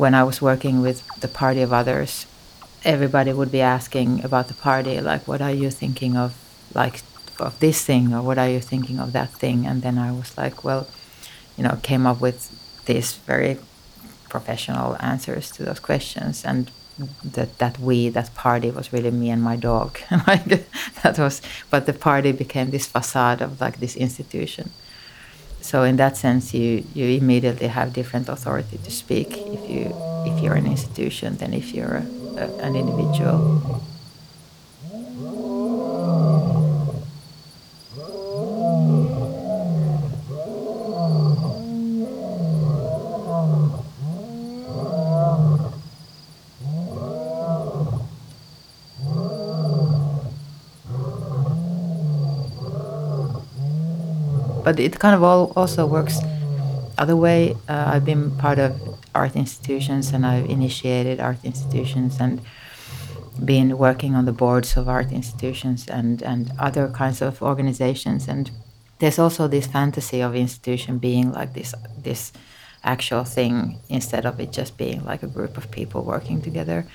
when I was working with the Party of Others, everybody would be asking about the party, like, what are you thinking of, like, of this thing, or what are you thinking of that thing? And then I was like, well, you know, came up with these very professional answers to those questions. And that that we that party was really me and my dog like that was but the party became this facade of like this institution so in that sense you you immediately have different authority to speak. If you if you're an institution than if you're a, a, an individual but it kind of all also works other way. Uh, I've been part of art institutions and I've initiated art institutions and been working on the boards of art institutions and, and other kinds of organizations. And there's also this fantasy of institution being like this this actual thing instead of it just being like a group of people working together.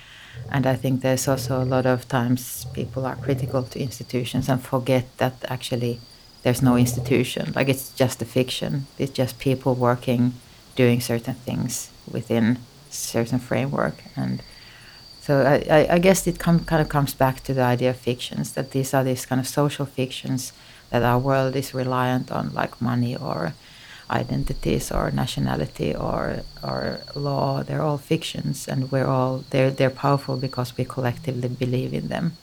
And I think there's also a lot of times people are critical to institutions and forget that actually there's no institution. Like it's just a fiction. It's just people working, doing certain things within certain framework. And so I, I guess it kind of comes back to the idea of fictions that these are these kind of social fictions that our world is reliant on, like money or identities or nationality or or law. They're all fictions, and we're all they're they're powerful because we collectively believe in them.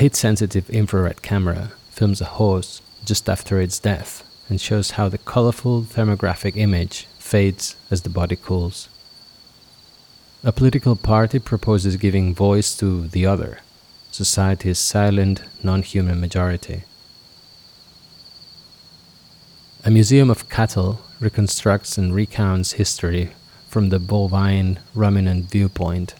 Heat sensitive infrared camera films a horse just after its death and shows how the colorful thermographic image fades as the body cools. A political party proposes giving voice to the other, society's silent, non human majority. A museum of cattle reconstructs and recounts history from the bovine ruminant viewpoint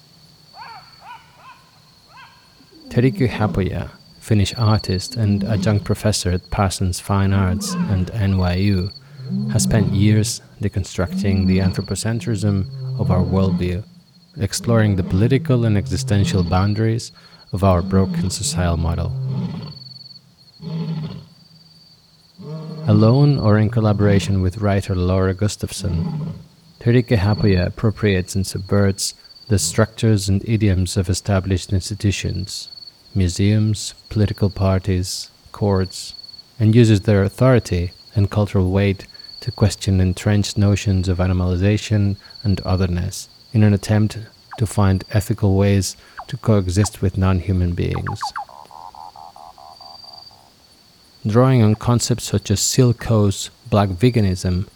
Terike Haapoja, Finnish artist and adjunct professor at Parsons Fine Arts and NYU, has spent years deconstructing the anthropocentrism of our worldview, exploring the political and existential boundaries of our broken societal model. Alone or in collaboration with writer Laura Gustafsson, Terike Haapoja appropriates and subverts the structures and idioms of established institutions museums, political parties, courts, and uses their authority and cultural weight to question entrenched notions of animalization and otherness in an attempt to find ethical ways to coexist with non human beings. Drawing on concepts such as Syl Ko's black veganism,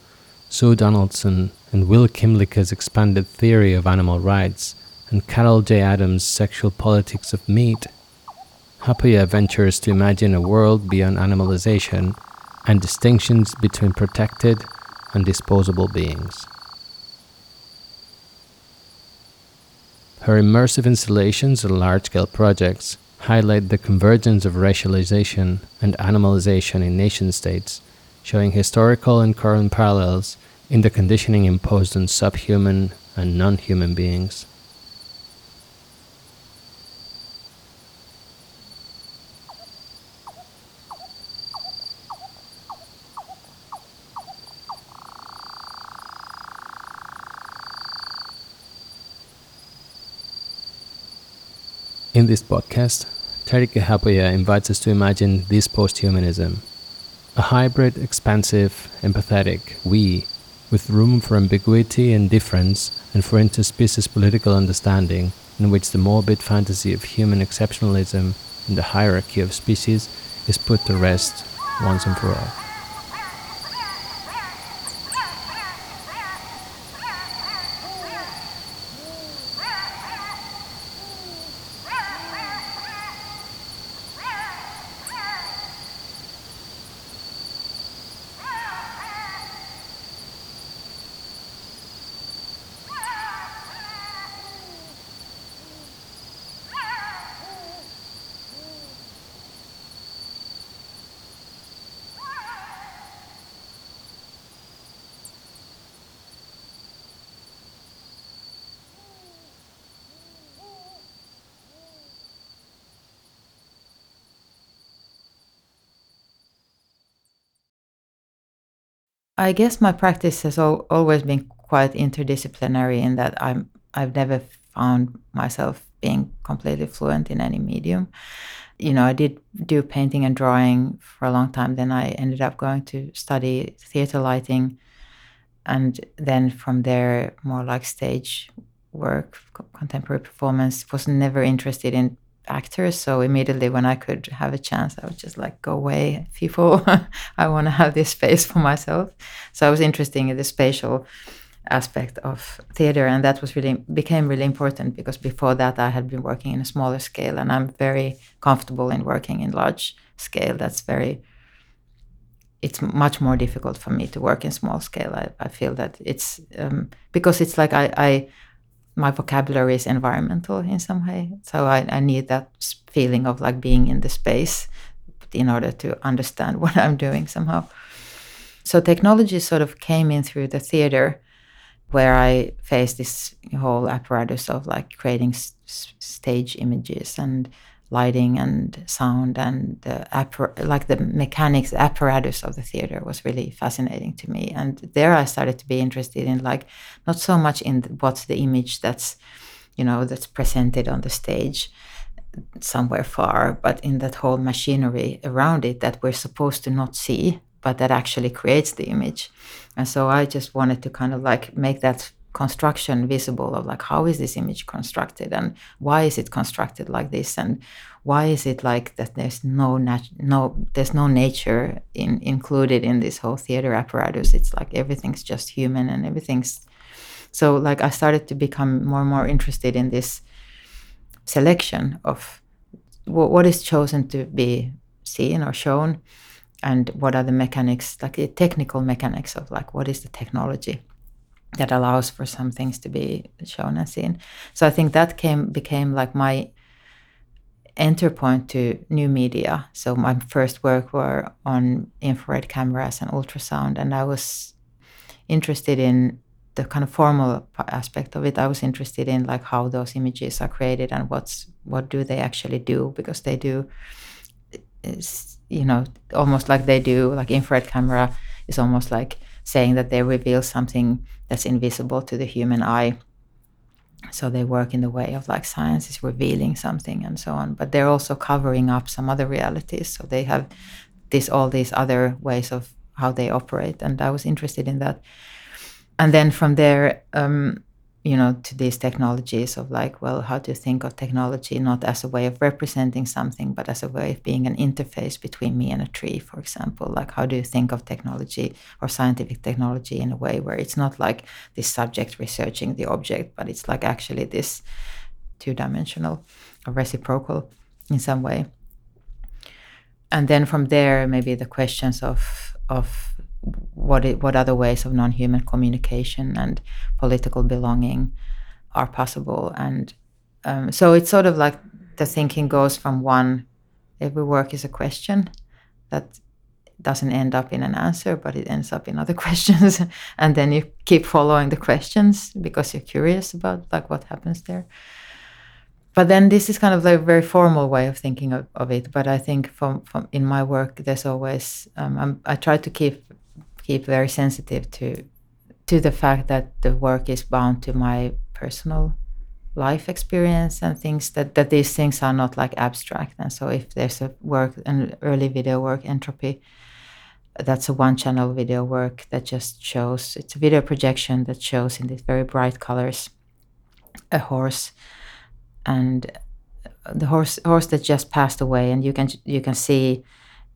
Sue Donaldson and Will Kymlicka's expanded theory of animal rights, and Carol J. Adams' sexual politics of meat, Haapoja ventures to imagine a world beyond animalization and distinctions between protected and disposable beings. Her immersive installations and large scale projects highlight the convergence of racialization and animalization in nation states, showing historical and current parallels in the conditioning imposed on subhuman and non human beings. In this podcast, Terike Haapoja invites us to imagine this posthumanism, a hybrid, expansive, empathetic we with room for ambiguity and difference and for interspecies political understanding, in which the morbid fantasy of human exceptionalism and the hierarchy of species is put to rest once and for all. I guess my practice has al- always been quite interdisciplinary in that I'm I've never found myself being completely fluent in any medium. You know, I did do painting and drawing for a long time. Then I ended up going to study theater lighting, and then from there, more like stage work, contemporary performance. Was never interested in actors. So immediately when I could have a chance, I would just like go away, people. I want to have this space for myself. So I was interested in the spatial aspect of theater, and that was really became really important because before that I had been working in a smaller scale, and I'm very comfortable in working in large scale. That's very it's much more difficult for me to work in small scale. I, I feel that it's um, because it's like I, I my vocabulary is environmental in some way. So I, I need that feeling of like being in the space in order to understand what I'm doing somehow. So technology sort of came in through the theater where I faced this whole apparatus of like creating s- stage images and lighting and sound and the like the mechanics apparatus of the theater was really fascinating to me. And there i started to be interested in like not so much in what's the image that's you know that's presented on the stage somewhere far but in that whole machinery around it that we're supposed to not see but that actually creates the image. And so i just wanted to kind of like make that construction visible of like how is this image constructed and why is it constructed like this? And why is it like that there's no nat- no there's no nature in, included in this whole theater apparatus? It's like everything's just human and everything's so like i started to become more and more interested in this selection of w- what is chosen to be seen or shown and what are the mechanics like the technical mechanics of like what is the technology that allows for some things to be shown and seen. So I think that came became like my enter point to new media. So my first work were on infrared cameras and ultrasound, and I was interested in the kind of formal aspect of it. I was interested in like how those images are created and what's what do they actually do because they do eh, you know almost like they do like infrared camera is almost like saying that they reveal something that's invisible to the human eye. So they work in the way of like science is revealing something and so on, but they're also covering up some other realities. So they have this all these other ways of how they operate, and I was interested in that. And then from there, um, you know, to these technologies of like, well, how to think of technology not as a way of representing something, but as a way of being an interface between me and a tree, for example. Like, how do you think of technology or scientific technology in a way where it's not like this subject researching the object, but it's like actually this two dimensional or reciprocal in some way. And then from there, maybe the questions of, of what it, what other ways of non-human communication and political belonging are possible. And um, so it's sort of like the thinking goes from one every work is a question that doesn't end up in an answer but it ends up in other questions. And then you keep following the questions because you're curious about like what happens there. But then this is kind of like a very formal way of thinking of, of it. But i think from, from in my work there's always um, i try to keep keep very sensitive to to the fact that the work is bound to my personal life experience and things that, that these things are not like abstract. And so if there's a work an early video work entropy that's a one channel video work that just shows it's a video projection that shows in these very bright colors a horse and the horse horse that just passed away. And you can you can see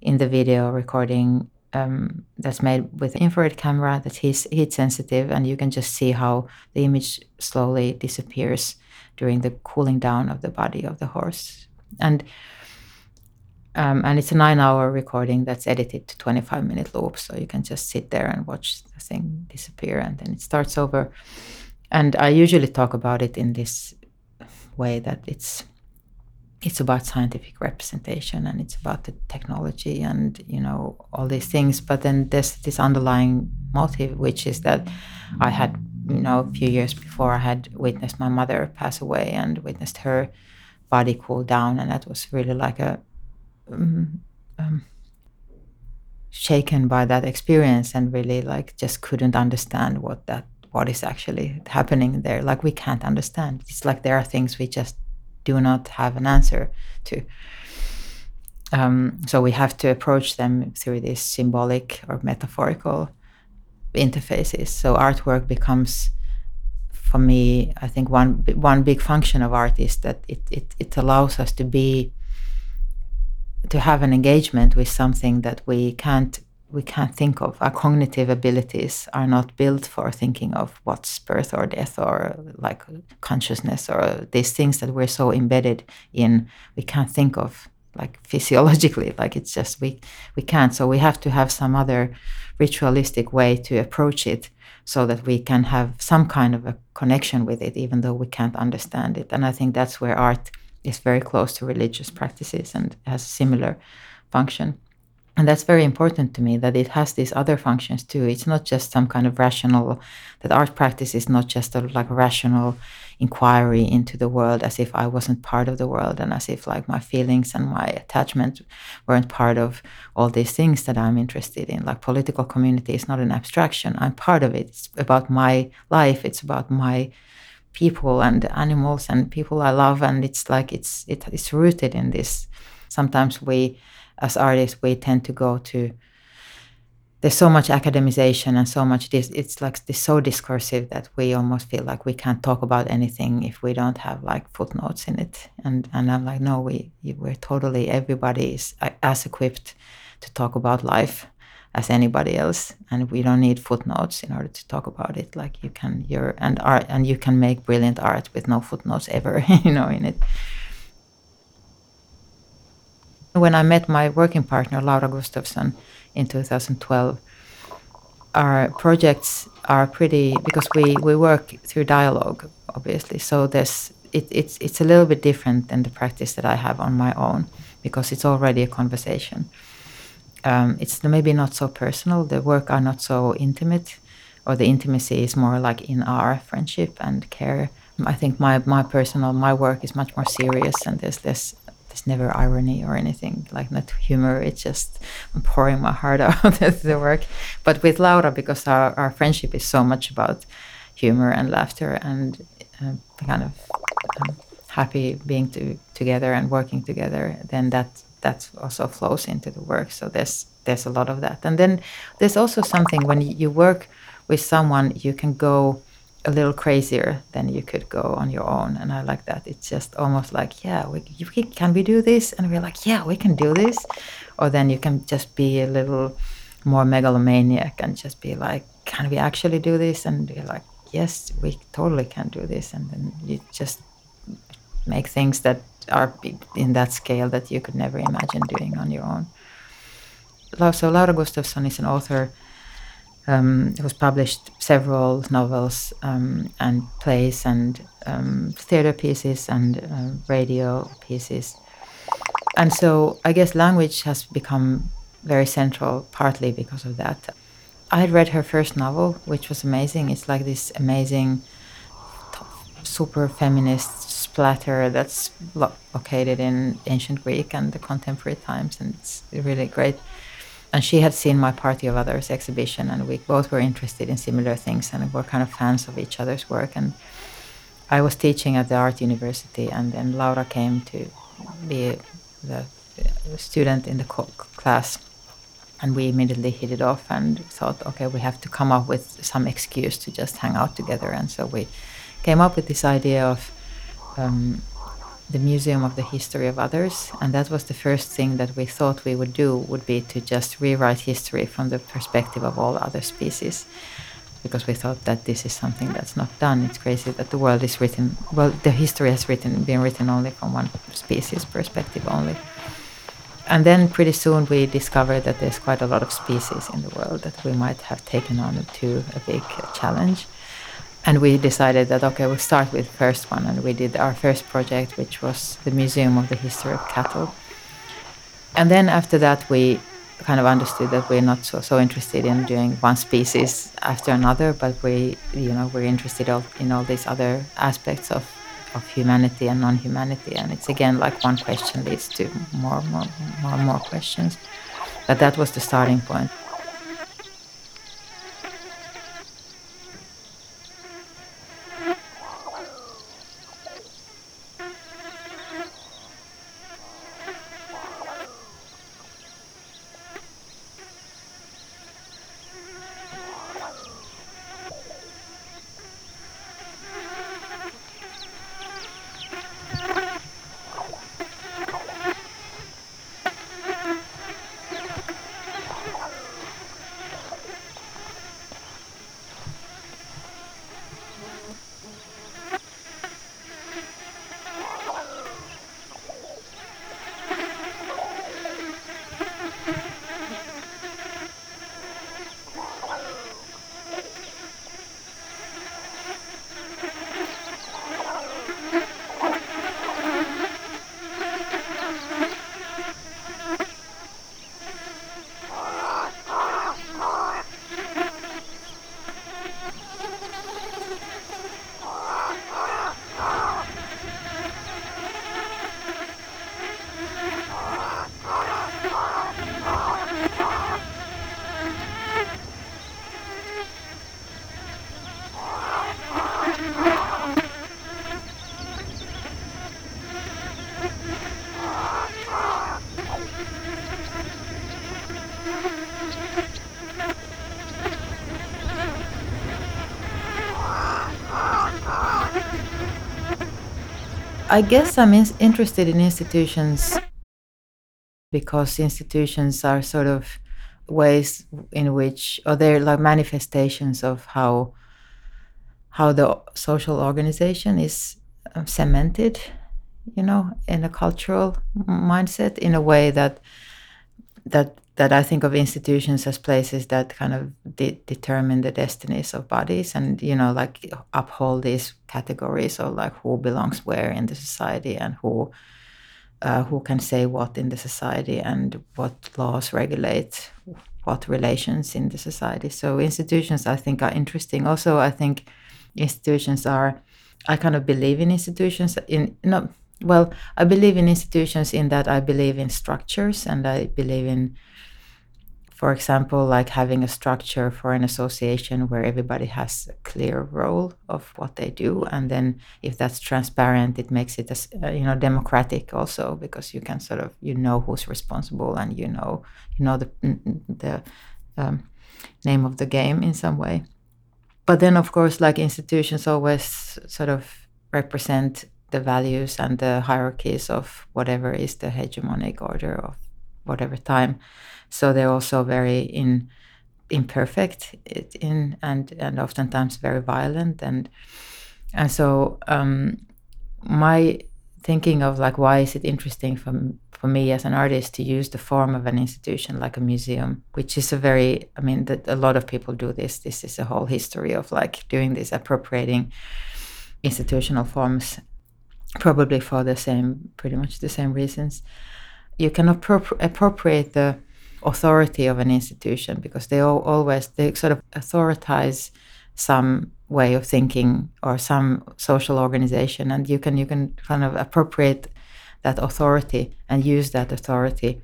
in the video recording um, that's made with infrared camera that's heat, heat sensitive and you can just see how the image slowly disappears during the cooling down of the body of the horse. And um, and it's a nine hour recording that's edited to 25 minute loops so you can just sit there and watch the thing disappear and then it starts over. And i usually talk about it in this way that it's it's about scientific representation and it's about the technology and you know all these things. But then there's this underlying motive which is that i had you know a few years before i had witnessed my mother pass away and witnessed her body cool down. And that was really like a um, um, shaken by that experience and really like just couldn't understand what that what is actually happening there. Like we can't understand. It's like there are things we just do not have an answer to. Um, so we have to approach them through these symbolic or metaphorical interfaces. So artwork becomes for me i think one one big function of art is that it, it, it allows us to be to have an engagement with something that we can't we can't think of. Our cognitive abilities are not built for thinking of what's birth or death or like consciousness or these things that we're so embedded in. We can't think of like physiologically. Like it's just we we can't. So we have to have some other ritualistic way to approach it so that we can have some kind of a connection with it, even though we can't understand it. And I think that's where art is very close to religious practices and has similar function. And that's very important to me that it has these other functions too. It's not just some kind of rational, that art practice is not just a like rational inquiry into the world as if I wasn't part of the world and as if like my feelings and my attachment weren't part of all these things that I'm interested in. Like political community is not an abstraction. I'm part of it. It's about my life. It's about my people and animals and people I love, and it's like it's it, it's rooted in this. Sometimes we, as artists, we tend to go to. There's so much academization and so much this. It's like this so discursive that we almost feel like we can't talk about anything if we don't have like footnotes in it. And and I'm like, no, we we're totally everybody is as equipped to talk about life as anybody else and we don't need footnotes in order to talk about it like you can you're and art and you can make brilliant art with no footnotes ever you know in it when i met my working partner laura gustafsson in 2012 our projects are pretty because we we work through dialogue obviously so there's it, it's it's a little bit different than the practice that i have on my own because it's already a conversation um, it's maybe not so personal. The work are not so intimate, or the intimacy is more like in our friendship and care. I think my my personal my work is much more serious, and there's this there's never irony or anything like not humor. It's just I'm pouring my heart out at the work. But with Laura, because our, our friendship is so much about humor and laughter and uh, kind of um, happy being to, together and working together, then that that also flows into the work. So there's there's a lot of that. And then there's also something when you work with someone, you can go a little crazier than you could go on your own. And I like that. It's just almost like, yeah, we, can we do this? And we're like, yeah, we can do this. Or then you can just be a little more megalomaniac and just be like, can we actually do this? And you're like, yes, we totally can do this. And then you just make things that are in that scale that you could never imagine doing on your own. So Laura Gustafsson is an author um, who's published several novels um, and plays and um, theater pieces and uh, radio pieces. And so I guess language has become very central partly because of that. I had read her first novel, which was amazing. It's like this amazing, super feminist splatter that's lo- located in ancient Greek and the contemporary times, and it's really great. And she had seen my Party of Others exhibition, and we both were interested in similar things, and we're kind of fans of each other's work. And I was teaching at the art university, and then Laura came to be the student in the class, and we immediately hit it off and thought, okay, we have to come up with some excuse to just hang out together. And so we came up with this idea of um, the Museum of the History of Others, and that was the first thing that we thought we would do would be to just rewrite history from the perspective of all other species, because we thought that this is something that's not done. It's crazy that the world is written, well, the history has written been written only from one species perspective only and then pretty soon we discovered that there's quite a lot of species in the world that we might have taken on to a big challenge. And we decided that okay, we'll start with the first one, and we did our first project, which was the Museum of the History of Cattle. And then after that, we kind of understood that we're not so, so interested in doing one species after another, but we, you know, we're interested in all these other aspects of of humanity and non-humanity. And it's again like one question leads to more more more more questions. But that was the starting point I guess I'm in- interested in institutions because institutions are sort of ways in which, or they're like manifestations of how how the social organization is um, cemented, you know, in a cultural mindset in a way that that that I think of institutions as places that kind of de- determine the destinies of bodies and you know like uphold these categories of like who belongs where in the society and who uh, who can say what in the society and what laws regulate what relations in the society. So institutions I think are interesting. Also I think institutions are I kind of believe in institutions in no well I believe in institutions in that I believe in structures and I believe in for example, like having a structure for an association where everybody has a clear role of what they do, and then if that's transparent, it makes it as uh, you know democratic also because you can sort of you know who's responsible and you know you know the the um, name of the game in some way. But then, of course, like institutions always sort of represent the values and the hierarchies of whatever is the hegemonic order of whatever time so they're also very in imperfect in and and oftentimes very violent and and so um, my thinking of like why is it interesting for for me as an artist to use the form of an institution like a museum which is a very i mean that a lot of people do this. This is a whole history of like doing this appropriating institutional forms probably for the same pretty much the same reasons. You can appropri- appropriate the authority of an institution because they all, always they sort of authorize some way of thinking or some social organization and you can you can kind of appropriate that authority and use that authority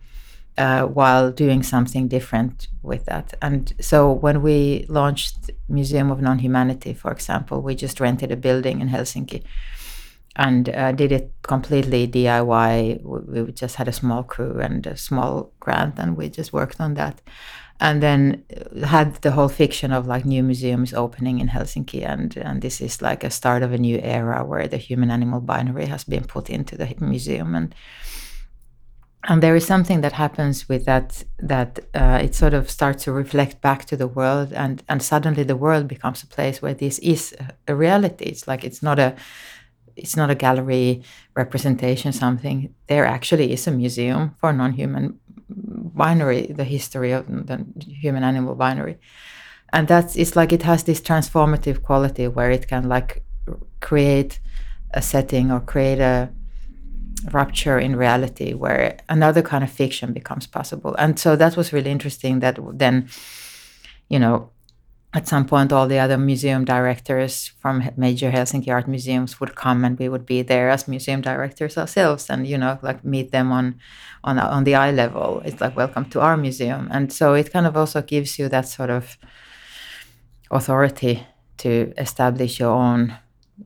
uh, while doing something different with that. And so when we launched museum of non-humanity for example we just rented a building in helsinki and uh, did it completely DIY. We, just had a small crew and a small grant, and we just worked on that. And then uh, had the whole fiction of like new museums opening in Helsinki, and and this is like a start of a new era where the human-animal binary has been put into the museum, and and there is something that happens with that that uh, it sort of starts to reflect back to the world, and and suddenly the world becomes a place where this is a reality. It's like it's not a it's not a gallery representation something. There actually is a museum for non-human binary the history of the human animal binary. And that's it's like it has this transformative quality where it can like create a setting or create a rupture in reality where another kind of fiction becomes possible. And so that was really interesting that then you know at some point all the other museum directors from major helsinki art museums would come and we would be there as museum directors ourselves and you know like meet them on on on the eye level. It's like welcome to our museum. And so it kind of also gives you that sort of authority to establish your own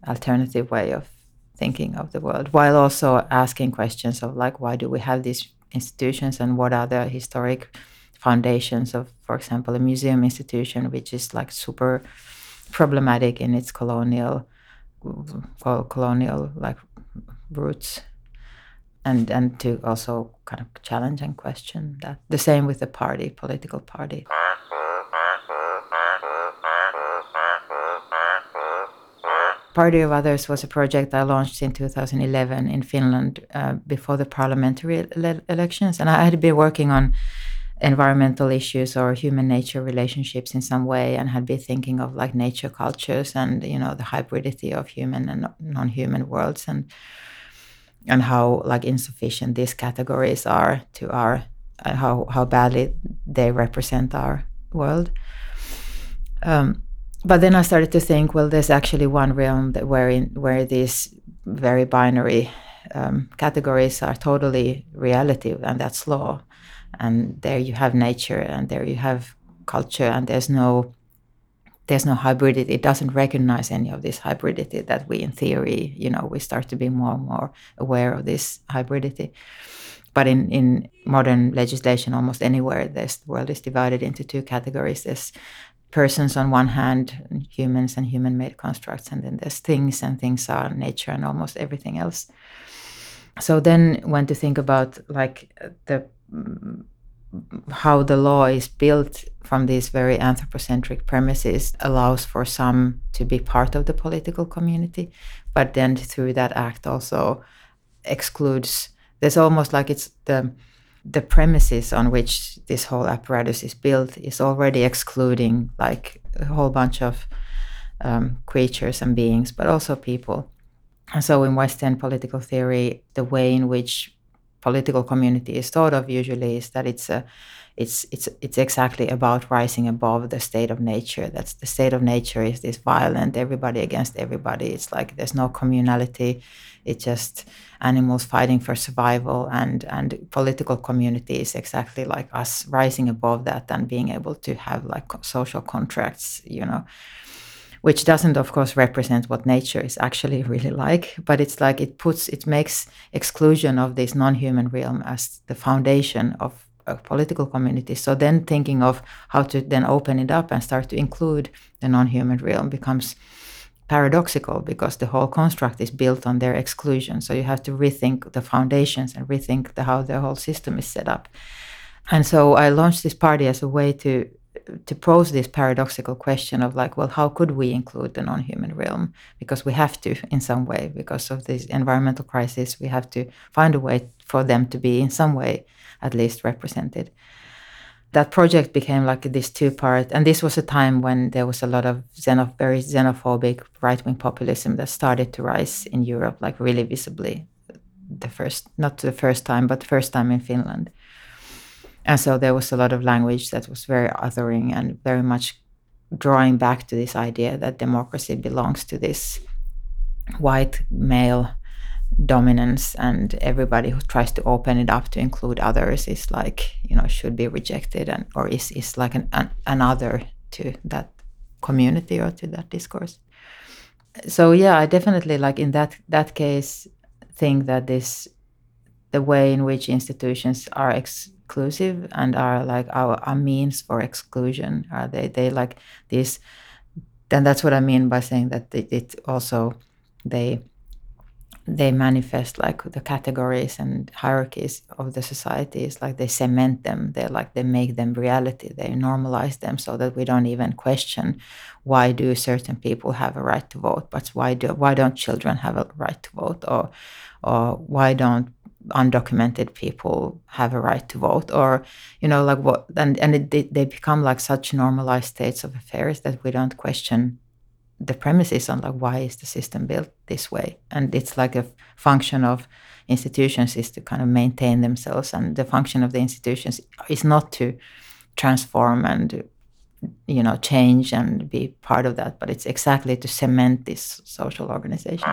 alternative way of thinking of the world while also asking questions of like why do we have these institutions and what are the historic foundations of, for example, a museum institution, which is like super problematic in its colonial, colonial like roots, and and to also kind of challenge and question that. The same with the party, political party. Party of Others was a project I launched in 2011 in Finland uh, before the parliamentary ele elections, and I had been working on environmental issues or human nature relationships in some way and had been thinking of like nature cultures and you know the hybridity of human and non-human worlds and and how like insufficient these categories are to our uh, how how badly they represent our world. Um, but then I started to think well there's actually one realm that where in where these very binary um, categories are totally reality and that's law and there you have nature and there you have culture and there's no there's no hybridity. It doesn't recognize any of this hybridity that we in theory you know we start to be more and more aware of this hybridity. But in, in modern legislation almost anywhere this world is divided into two categories. There's persons on one hand humans and human made constructs and then there's things and things are nature and almost everything else. So then when to think about like the how the law is built from these very anthropocentric premises allows for some to be part of the political community, but then through that act also excludes. There's almost like it's the the premises on which this whole apparatus is built is already excluding like a whole bunch of um, creatures and beings, but also people. And so, in Western political theory, the way in which political community is thought of usually is that it's a it's it's it's exactly about rising above the state of nature. That's the state of nature is this violent everybody against everybody. It's like there's no communality. It's just animals fighting for survival and and political community is exactly like us rising above that and being able to have like social contracts you know which doesn't of course represent what nature is actually really like but it's like it puts it makes exclusion of this non-human realm as the foundation of a political community. So then thinking of how to then open it up and start to include the non-human realm becomes paradoxical because the whole construct is built on their exclusion. So you have to rethink the foundations and rethink the, how the whole system is set up. And so i launched this party as a way to to pose this paradoxical question of like, well, how could we include the non-human realm? Because we have to in some way, because of this environmental crisis, we have to find a way for them to be in some way at least represented. That project became like this two-part, and this was a time when there was a lot of xenoph- very xenophobic right-wing populism that started to rise in Europe, like really visibly. The first, not the first time, but the first time in Finland and so there was a lot of language that was very othering and very much drawing back to this idea that democracy belongs to this white male dominance and everybody who tries to open it up to include others is like you know should be rejected and or is is like an, an another to that community or to that discourse. So yeah, I definitely like in that that case think that this the way in which institutions are exclusive and are like our, our means for exclusion are they they like this then that's what I mean by saying that it, it also they they manifest like the categories and hierarchies of the societies like they cement them they like they make them reality they normalize them so that we don't even question why do certain people have a right to vote but why do why don't children have a right to vote or or why don't undocumented people have a right to vote or you know like what and and it, they become like such normalized states of affairs that we don't question the premises on like why is the system built this way? And it's like a function of institutions is to kind of maintain themselves and the function of the institutions is not to transform and you know change and be part of that but it's exactly to cement this social organization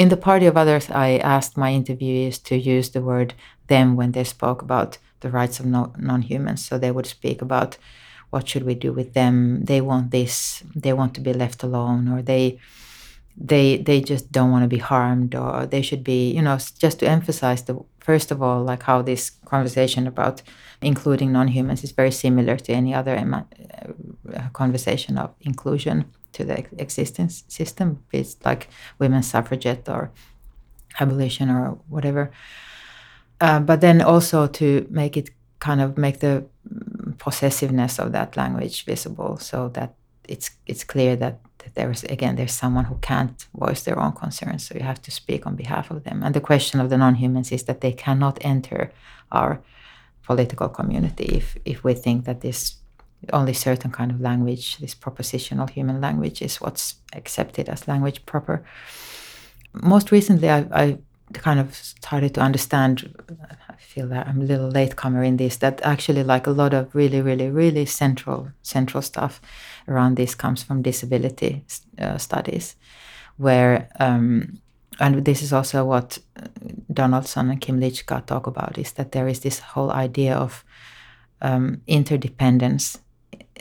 in the party of others i asked my interviewees to use the word them when they spoke about the rights of no, non-humans. So they would speak about what should we do with them. They want this. They want to be left alone, or they they they just don't want to be harmed, or they should be. You know, just to emphasize the first of all, like how this conversation about including non-humans is very similar to any other uh, conversation of inclusion to the existence system. It's like women's suffragette or abolition or whatever. Uh, but then also to make it kind of make the possessiveness of that language visible so that it's it's clear that, that there's again there's someone who can't voice their own concerns so you have to speak on behalf of them and the question of the non-humans is that they cannot enter our political community if if we think that this only certain kind of language this propositional human language is what's accepted as language proper. Most recently I, I kind of started to understand i feel that i'm a little latecomer in this that actually like a lot of really really really central central stuff around this comes from disability uh, studies where um, and this is also what donaldson and Kymlicka talk about is that there is this whole idea of um, interdependence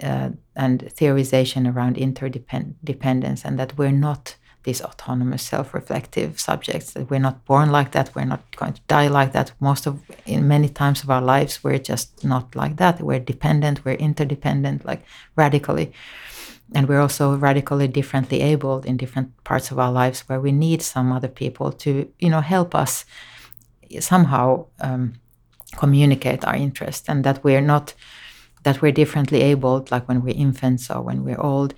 uh, and theorization around interdependence and that we're not these autonomous self-reflective subjects that we're not born like that we're not going to die like that. Most of in many times of our lives we're just not like that. We're dependent we're interdependent like radically. And we're also radically differently abled in different parts of our lives where we need some other people to you know help us somehow um, communicate our interest and that we're not that we're differently abled like when we're infants or when we're old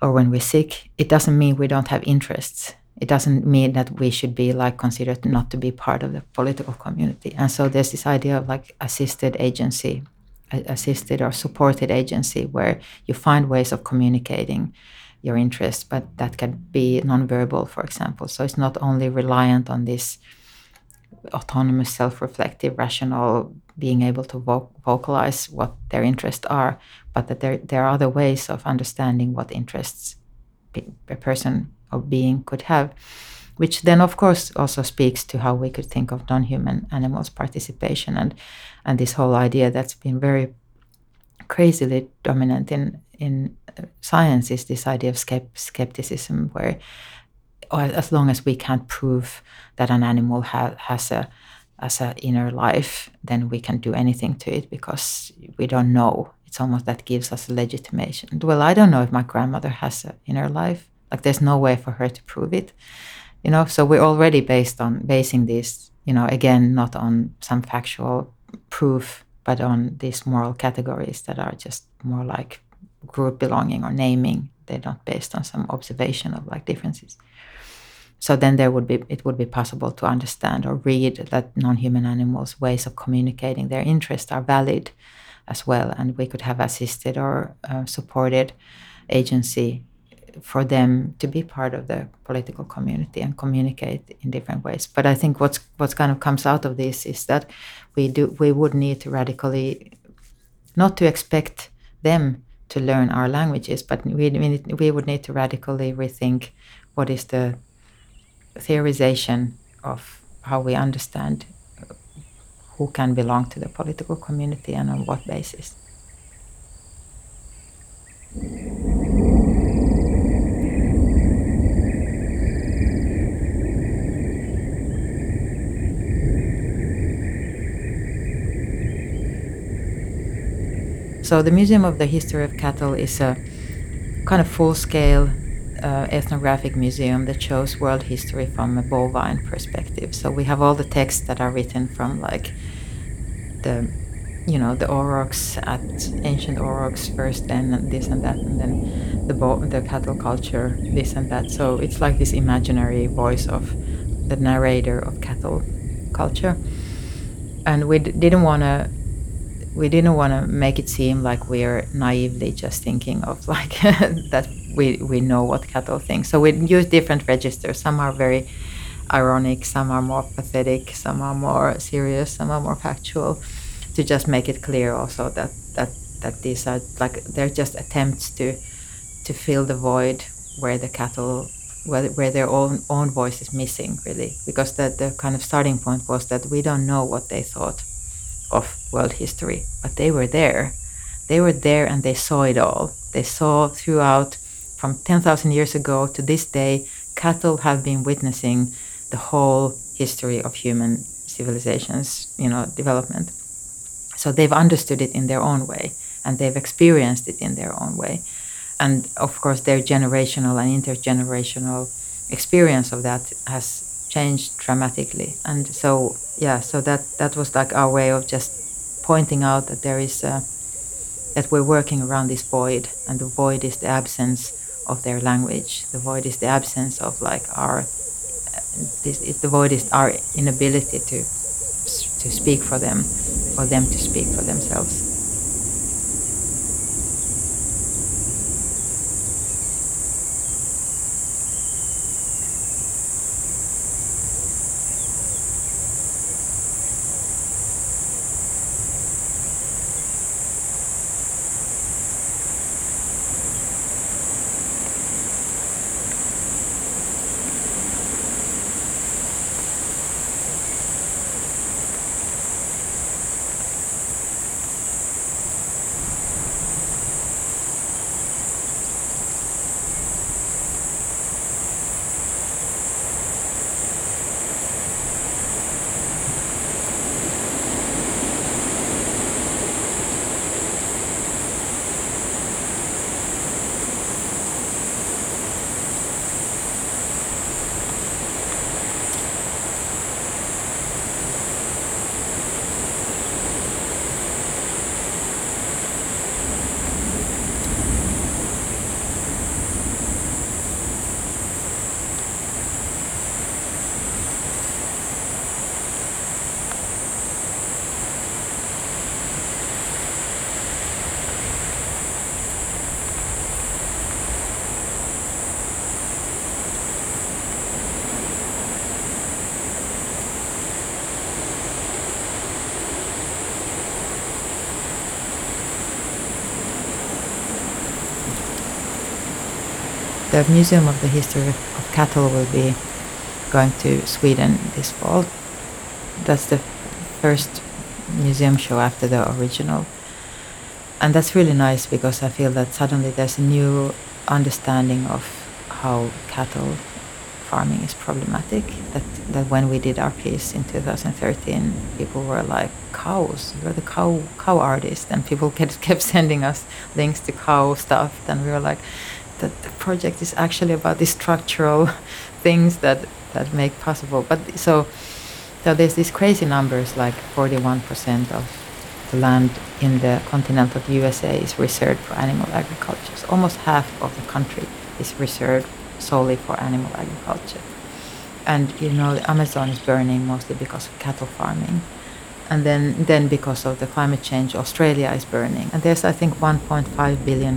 or when we're sick, it doesn't mean we don't have interests. It doesn't mean that we should be like considered not to be part of the political community. And so there's this idea of like assisted agency, assisted or supported agency, where you find ways of communicating your interests, but that can be nonverbal, for example. So it's not only reliant on this autonomous, self-reflective, rational being able to vo- vocalize what their interests are, but that there there are other ways of understanding what interests a person or being could have, which then of course also speaks to how we could think of non-human animals' participation and and this whole idea that's been very crazily dominant in in uh, science is this idea of skepticism where as long as we can't prove that an animal ha- has a as an inner life, then we can do anything to it because we don't know. It's almost that gives us a legitimation. Well, I don't know if my grandmother has an inner life. Like there's no way for her to prove it. You know, so we're already based on basing this, you know, again, not on some factual proof, but on these moral categories that are just more like group belonging or naming. They're not based on some observation of like differences. So then there would be it would be possible to understand or read that non-human animals' ways of communicating their interests are valid as well, and we could have assisted or uh, supported agency for them to be part of the political community and communicate in different ways. But I think what's what's kind of comes out of this is that we do we would need to radically not to expect them to learn our languages, but we we, we would need to radically rethink what is the theorization of how we understand who can belong to the political community and on what basis. So the Museum of the History of Cattle is a kind of full-scale uh, ethnographic museum that shows world history from a bovine perspective. So we have all the texts that are written from like the, you know, the aurochs at ancient aurochs first, then this and that, and then the bo- the cattle culture, this and that. So it's like this imaginary voice of the narrator of cattle culture, and we d- didn't want to we didn't want to make it seem like we're naively just thinking of like that we, we know what cattle think. So we use different registers. Some are very ironic, some are more pathetic, some are more serious, some are more factual, to just make it clear also that that that these are like they're just attempts to to fill the void where the cattle where, where their own own voice is missing really because the, the kind of starting point was that we don't know what they thought of world history, but they were there. They were there and they saw it all. They saw throughout, from 10,000 years ago to this day, cattle have been witnessing the whole history of human civilizations, you know, development. So they've understood it in their own way and they've experienced it in their own way. And of course, their generational and intergenerational experience of that has changed dramatically. And so, yeah, so that that was like our way of just pointing out that there is a, that we're working around this void, and the void is the absence of their language. The void is the absence of like our this the void is our inability to to speak for them, for them to speak for themselves. The Museum of the History of Cattle will be going to Sweden this fall. That's the first museum show after the original. And that's really nice because I feel that suddenly there's a new understanding of how cattle farming is problematic. That, that when we did our piece in 2013, people were like, cows, you're the cow, cow artist. And people kept, kept sending us links to cow stuff. And we were like, project is actually about the structural things that that make possible. But so so there's these crazy numbers like 41% of the land in the continental USA is reserved for animal agriculture. So almost half of the country is reserved solely for animal agriculture. And you know the Amazon is burning mostly because of cattle farming. And then, then because of the climate change, Australia is burning. And there's, I think, 1.5 billion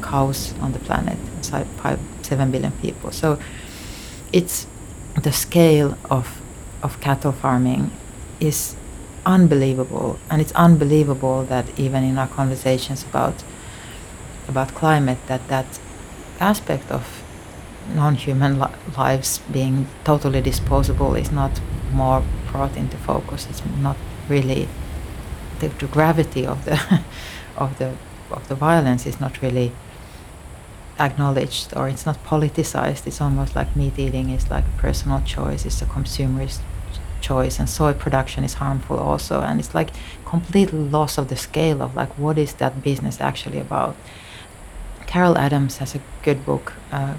cows on the planet, five, seven billion people. So it's the scale of of cattle farming is unbelievable, and it's unbelievable that even in our conversations about about climate, that that aspect of non-human li- lives being totally disposable is not more brought into focus. It's not really the, the gravity of the of the of the violence is not really acknowledged or it's not politicized. It's almost like meat eating is like a personal choice. It's a consumerist choice, and soy production is harmful also. And it's like complete loss of the scale of like what is that business actually about. Carol Adams has a good book uh,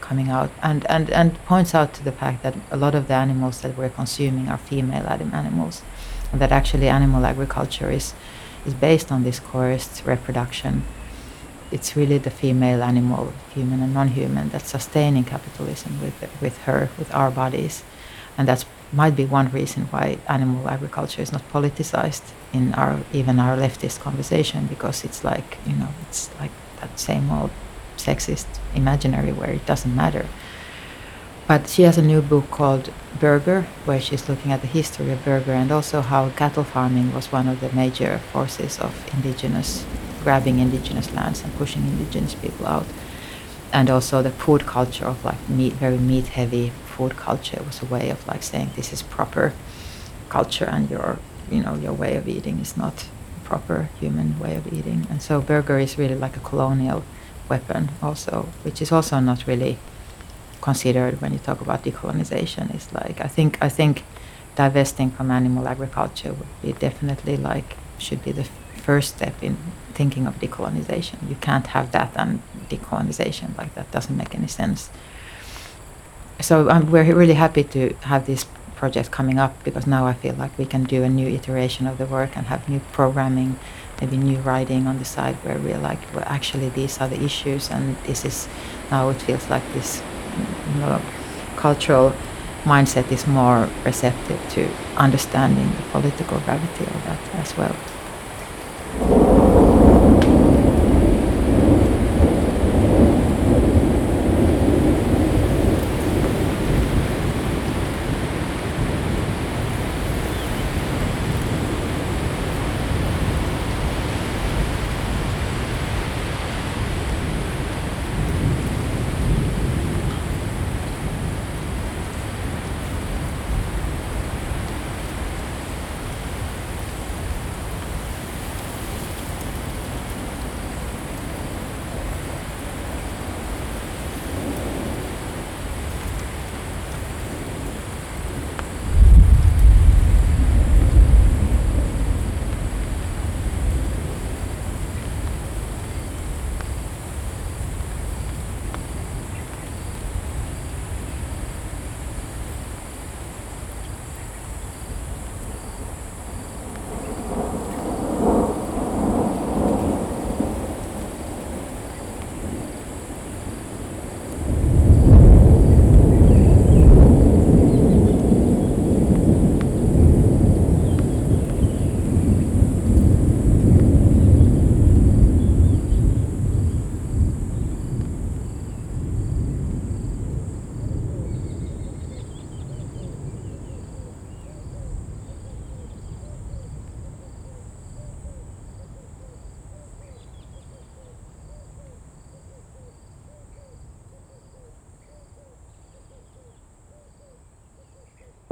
coming out and, and, and points out to the fact that a lot of the animals that we're consuming are female animals, and that actually animal agriculture is is based on this coerced reproduction it's really the female animal, human and non-human, that's sustaining capitalism with with her, with our bodies, and that's might be one reason why animal agriculture is not politicized in our even our leftist conversation because it's like you know it's like that same old sexist imaginary where it doesn't matter. But she has a new book called Burger, where she's looking at the history of burger and also how cattle farming was one of the major forces of indigenous grabbing indigenous lands and pushing indigenous people out. And also the food culture of like meat, very meat heavy food culture was a way of like saying this is proper culture and your, you know, your way of eating is not proper human way of eating. And so burger is really like a colonial weapon also, which is also not really considered when you talk about decolonization. It's like I think I think divesting from animal agriculture would be definitely like should be the first step in thinking of decolonization. You can't have that and decolonization like that doesn't make any sense. So um, we're really happy to have this project coming up because now I feel like we can do a new iteration of the work and have new programming, maybe new writing on the side where we're like, well, actually these are the issues and this is now it feels like this you know, cultural mindset is more receptive to understanding the political gravity of that as well.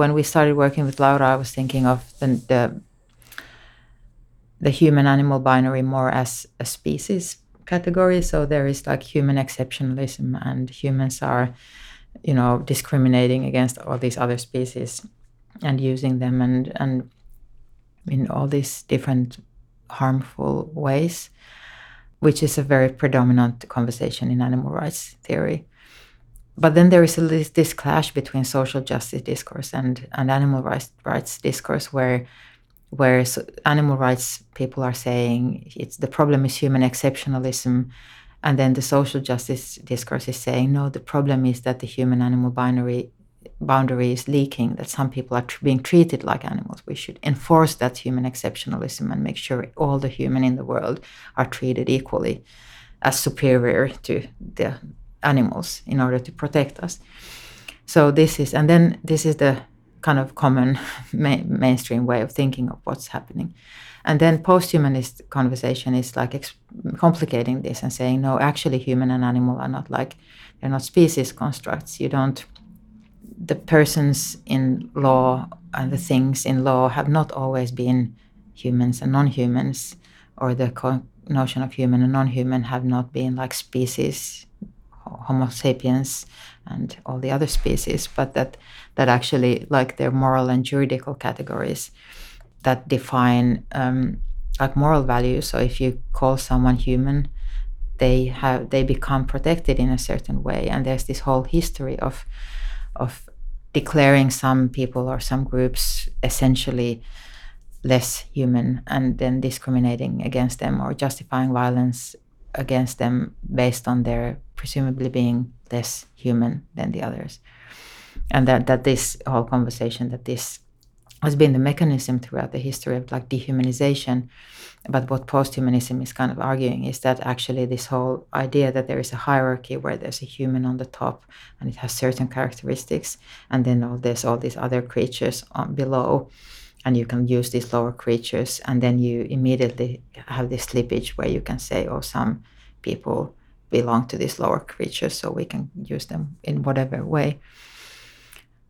When we started working with Laura, I was thinking of the, the, the human animal binary more as a species category. So there is like human exceptionalism, and humans are, you know, discriminating against all these other species and using them and and in all these different harmful ways, which is a very predominant conversation in animal rights theory but then there is a, this clash between social justice discourse and, and animal rights, rights discourse where where animal rights people are saying it's the problem is human exceptionalism. And then the social justice discourse is saying no the problem is that the human animal binary boundary is leaking that some people are tr- being treated like animals. We should enforce that human exceptionalism and make sure all the human in the world are treated equally as superior to the animals in order to protect us. So this is, and then this is the kind of common ma- mainstream way of thinking of what's happening. And then post-humanist conversation is like ex- complicating this and saying, no, actually, human and animal are not like they're not species constructs. You don't. The persons in law and the things in law have not always been humans and non-humans, or the co- notion of human and non-human have not been like species Homo sapiens and all the other species, but that that actually like their moral and juridical categories that define um, like moral values. So if you call someone human, they have they become protected in a certain way, and there's this whole history of of declaring some people or some groups essentially less human and then discriminating against them or justifying violence against them based on their presumably being less human than the others. And that that this whole conversation that this has been the mechanism throughout the history of like dehumanization but what posthumanism is kind of arguing is that actually this whole idea that there is a hierarchy where there's a human on the top and it has certain characteristics and then all there's all these other creatures on below and you can use these lower creatures and then you immediately have this slippage where you can say oh some people belong to these lower creatures so we can use them in whatever way.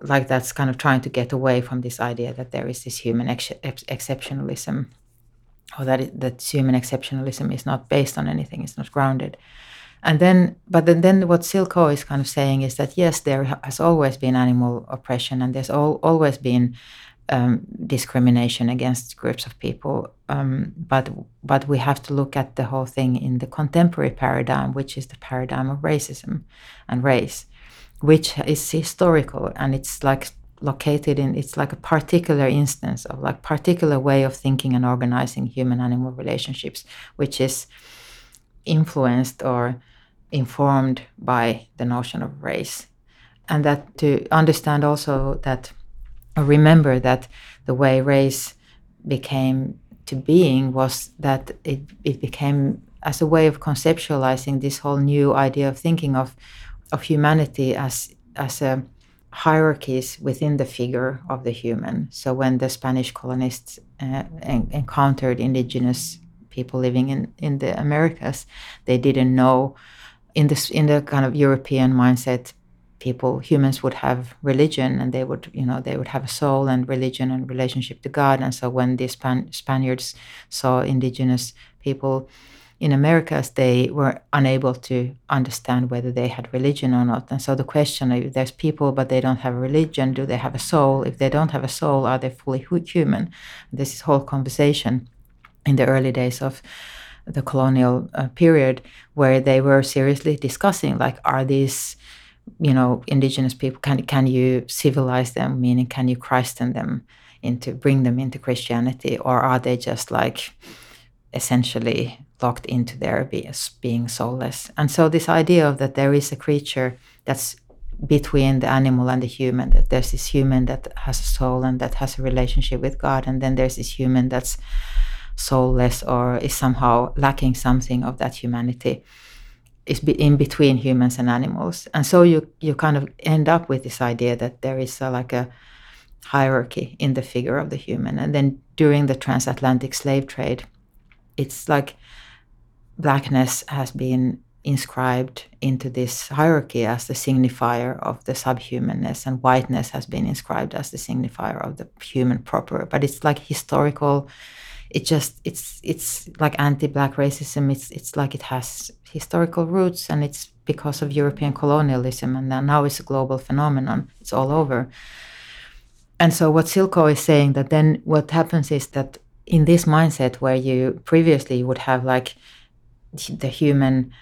Like that's kind of trying to get away from this idea that there is this human ex- ex- exceptionalism or that it, that human exceptionalism is not based on anything it's not grounded. And then but then, then what Syl Ko is kind of saying is that yes there has always been animal oppression and there's al- always been um, discrimination against groups of people. Um, but but we have to look at the whole thing in the contemporary paradigm, which is the paradigm of racism and race, which is historical and it's like located in it's like a particular instance of like particular way of thinking and organizing human animal relationships which is influenced or informed by the notion of race and that to understand also that remember that the way race became to being was that it, it became as a way of conceptualizing this whole new idea of thinking of of humanity as as a hierarchies within the figure of the human. So when the Spanish colonists uh, en- encountered indigenous people living in, in the Americas, they didn't know in this in the kind of European mindset people humans would have religion and they would you know they would have a soul and religion and relationship to god. And so when the Span- spaniards saw indigenous people in americas they were unable to understand whether they had religion or not. And so the question if there's people but they don't have a religion do they have a soul? If they don't have a soul are they fully human? This is whole conversation in the early days of the colonial uh, period where they were seriously discussing like are these you know indigenous people can can you civilize them? Meaning can you christen them into bring them into christianity? Or are they just like essentially locked into their being soulless? And so this idea of that there is a creature that's between the animal and the human that there's this human that has a soul and that has a relationship with god and then there's this human that's soulless or is somehow lacking something of that humanity is in between humans and animals. And so you you kind of end up with this idea that there is a, like a hierarchy in the figure of the human. And then during the transatlantic slave trade it's like blackness has been inscribed into this hierarchy as the signifier of the subhumanness and whiteness has been inscribed as the signifier of the human proper. But it's like historical it just it's it's like anti-black racism. It's it's like it has historical roots and it's because of european colonialism and now it's a global phenomenon. It's all over. And so what Syl Ko is saying that then what happens is that in this mindset where you previously would have like the human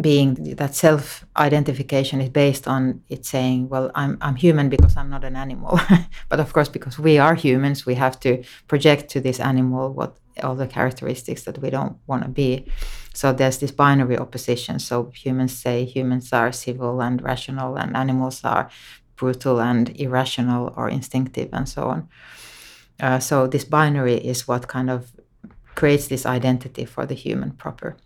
being that self identification is based on it saying well i'm i'm human because i'm not an animal. But of course because we are humans we have to project to this animal what all the characteristics that we don't want to be. So there's this binary opposition. So humans say humans are civil and rational and animals are brutal and irrational or instinctive and so on. Uh, so this binary is what kind of creates this identity for the human proper.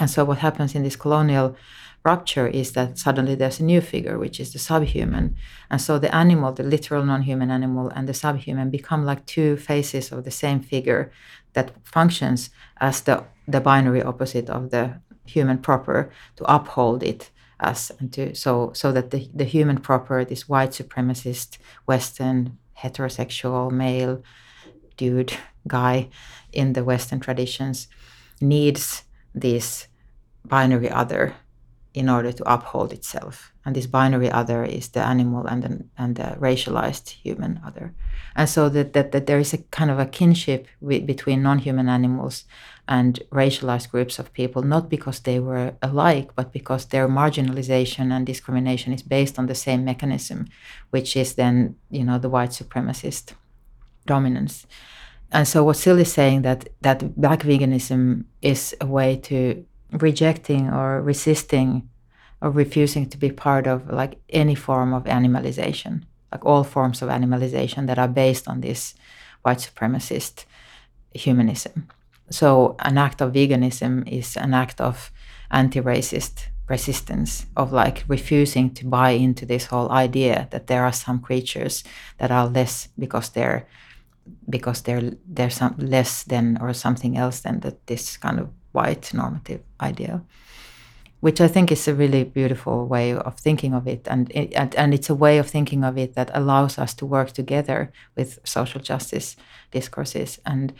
And so what happens in this colonial rupture is that suddenly there's a new figure, which is the subhuman. And so the animal, the literal non human animal, and the subhuman become like two faces of the same figure that functions as the, the binary opposite of the human proper to uphold it as and to so so that the, the human proper, this white supremacist, Western, heterosexual, male dude guy in the Western traditions needs this binary other in order to uphold itself. And this binary other is the animal and the, and the racialized human other. And so that, that, that there is a kind of a kinship with, between non human animals and racialized groups of people, not because they were alike, but because their marginalization and discrimination is based on the same mechanism, which is then, you know, the white supremacist dominance. And so what Syl is saying that that black veganism is a way to rejecting or resisting or refusing to be part of like any form of animalization, like all forms of animalization that are based on this white supremacist humanism. So an act of veganism is an act of anti-racist resistance of like refusing to buy into this whole idea that there are some creatures that are less because they're because they're they're some less than or something else than that this kind of white normative ideal which I think is a really beautiful way of thinking of it, and, it, and and it's a way of thinking of it that allows us to work together with social justice discourses, and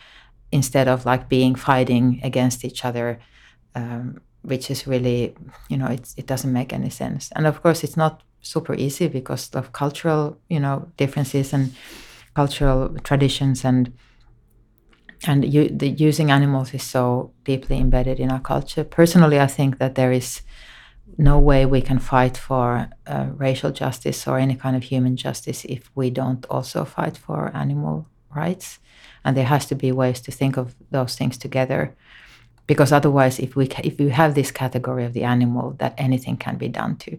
instead of like being fighting against each other, um, which is really, you know, it doesn't make any sense. And of course, it's not super easy because of cultural, you know, differences and cultural traditions and and you, the, using animals is so deeply embedded in our culture. Personally, I think that there is no way we can fight for uh, racial justice or any kind of human justice if we don't also fight for animal rights. And there has to be ways to think of those things together, because otherwise, if we if we have this category of the animal that anything can be done to,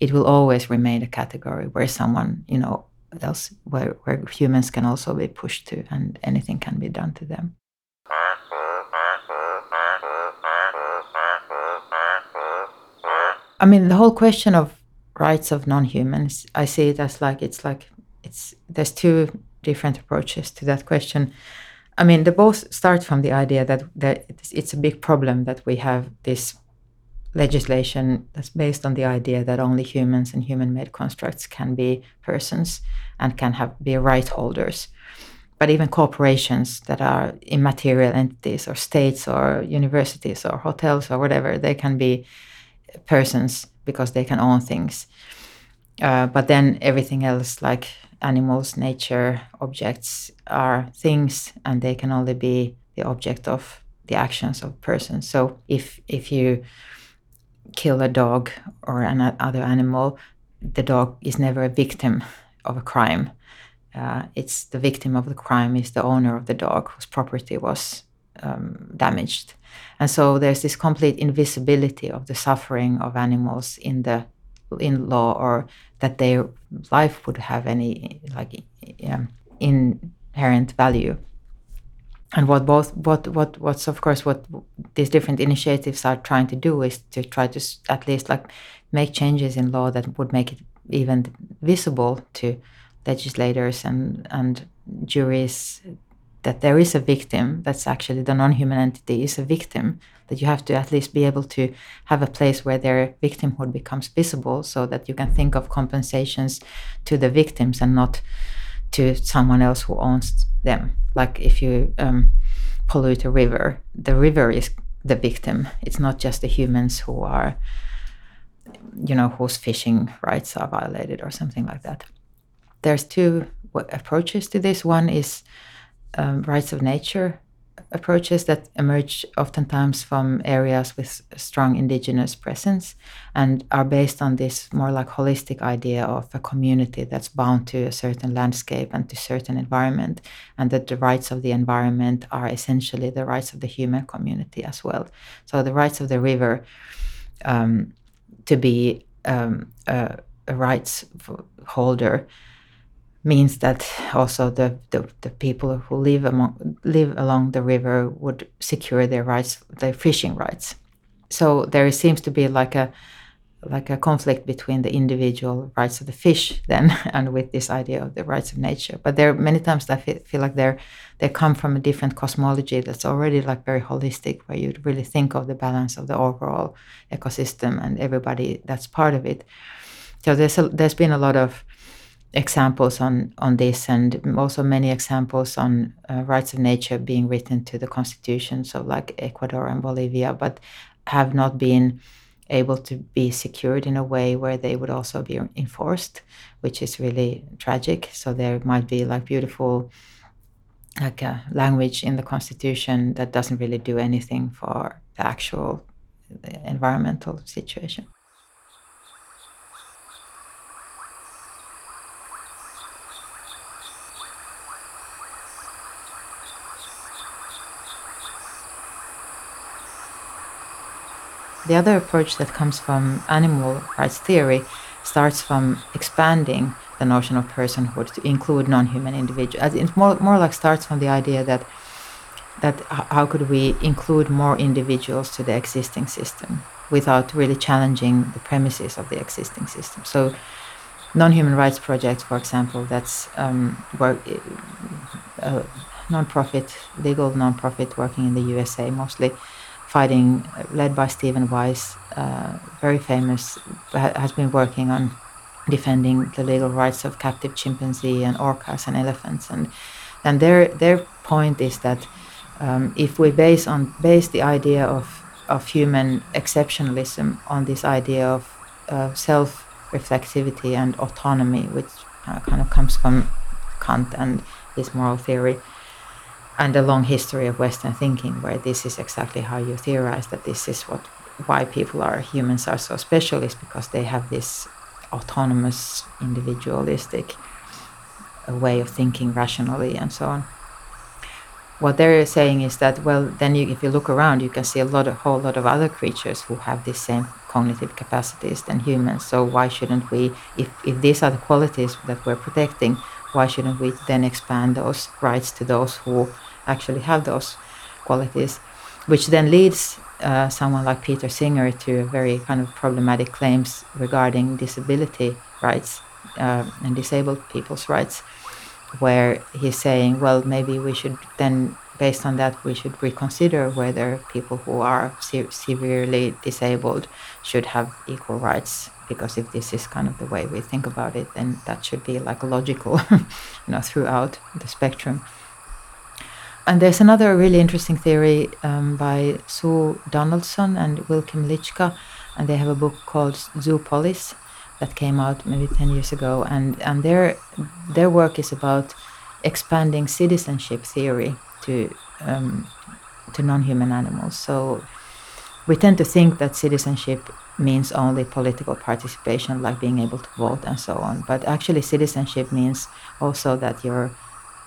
it will always remain a category where someone you know else where, where humans can also be pushed to and anything can be done to them. I mean, the whole question of rights of non-humans, I see it as like it's like it's there's two different approaches to that question. I mean, they both start from the idea that that it's a big problem that we have this legislation that's based on the idea that only humans and human-made constructs can be persons and can have be right holders. But even corporations that are immaterial entities or states or universities or hotels or whatever, they can be persons because they can own things. Uh, but then everything else, like animals, nature, objects, are things, and they can only be the object of the actions of persons. So if if you kill a dog or an other animal, the dog is never a victim of a crime. Uh, it's the victim of the crime is the owner of the dog whose property was um, damaged, and so there's this complete invisibility of the suffering of animals in the in law, or that their life would have any like um, inherent value and what both what what what's of course what these different initiatives are trying to do is to try to at least like make changes in law that would make it even visible to legislators and and juries that there is a victim that's actually the non-human entity is a victim that you have to at least be able to have a place where their victimhood becomes visible so that you can think of compensations to the victims and not to someone else who owns them. Like if you um, pollute a river, the river is the victim. It's not just the humans who are, you know, whose fishing rights are violated or something like that. There's two approaches to this. One is um, rights of nature, approaches that emerge oftentimes from areas with strong indigenous presence and are based on this more like holistic idea of a community that's bound to a certain landscape and to certain environment and that the rights of the environment are essentially the rights of the human community as well. So the rights of the river um, to be um, a, a rights holder means that also the, the, the, people who live among live along the river would secure their rights, their fishing rights. So there seems to be like a like a conflict between the individual rights of the fish then and with this idea of the rights of nature. But there are many times I feel, feel like they're they come from a different cosmology that's already like very holistic, where you really think of the balance of the overall ecosystem and everybody that's part of it. So there's a, there's been a lot of examples on, on this and also many examples on uh, rights of nature being written to the constitutions of like Ecuador and Bolivia, but have not been able to be secured in a way where they would also be enforced, which is really tragic. So there might be like beautiful like a language in the constitution that doesn't really do anything for the actual environmental situation. The other approach that comes from animal rights theory starts from expanding the notion of personhood to include non-human individuals. It's more, more like starts from the idea that that how could we include more individuals to the existing system without really challenging the premises of the existing system. So, non-human rights projects, for example, that's um, work, uh, non-profit, legal non-profit working in the USA mostly, fighting, led by Steven Wise, uh, very famous, has been working on defending the legal rights of captive chimpanzee and orcas and elephants, and and their their point is that um, if we base on base the idea of of human exceptionalism on this idea of uh, self reflexivity and autonomy, which uh, kind of comes from Kant and his moral theory, and a long history of Western thinking, where this is exactly how you theorize that this is what why people are humans are so special is because they have this autonomous, individualistic uh, way of thinking rationally and so on. What they're saying is that well then you, if you look around you can see a lot a whole lot of other creatures who have the same cognitive capacities than humans. So why shouldn't we if, if these are the qualities that we're protecting why shouldn't we then expand those rights to those who actually have those qualities which then leads uh, someone like peter singer to very kind of problematic claims regarding disability rights uh, and disabled people's rights where he's saying, well, maybe we should then, based on that, we should reconsider whether people who are se- severely disabled should have equal rights. Because if this is kind of the way we think about it, then that should be like logical, you know, throughout the spectrum. And there's another really interesting theory um, by Sue Donaldson and Will Kymlicka, and they have a book called Zoopolis, that came out maybe 10 years ago. And and their their work is about expanding citizenship theory to um, to non-human animals. So we tend to think that citizenship means only political participation like being able to vote and so on. But actually citizenship means also that your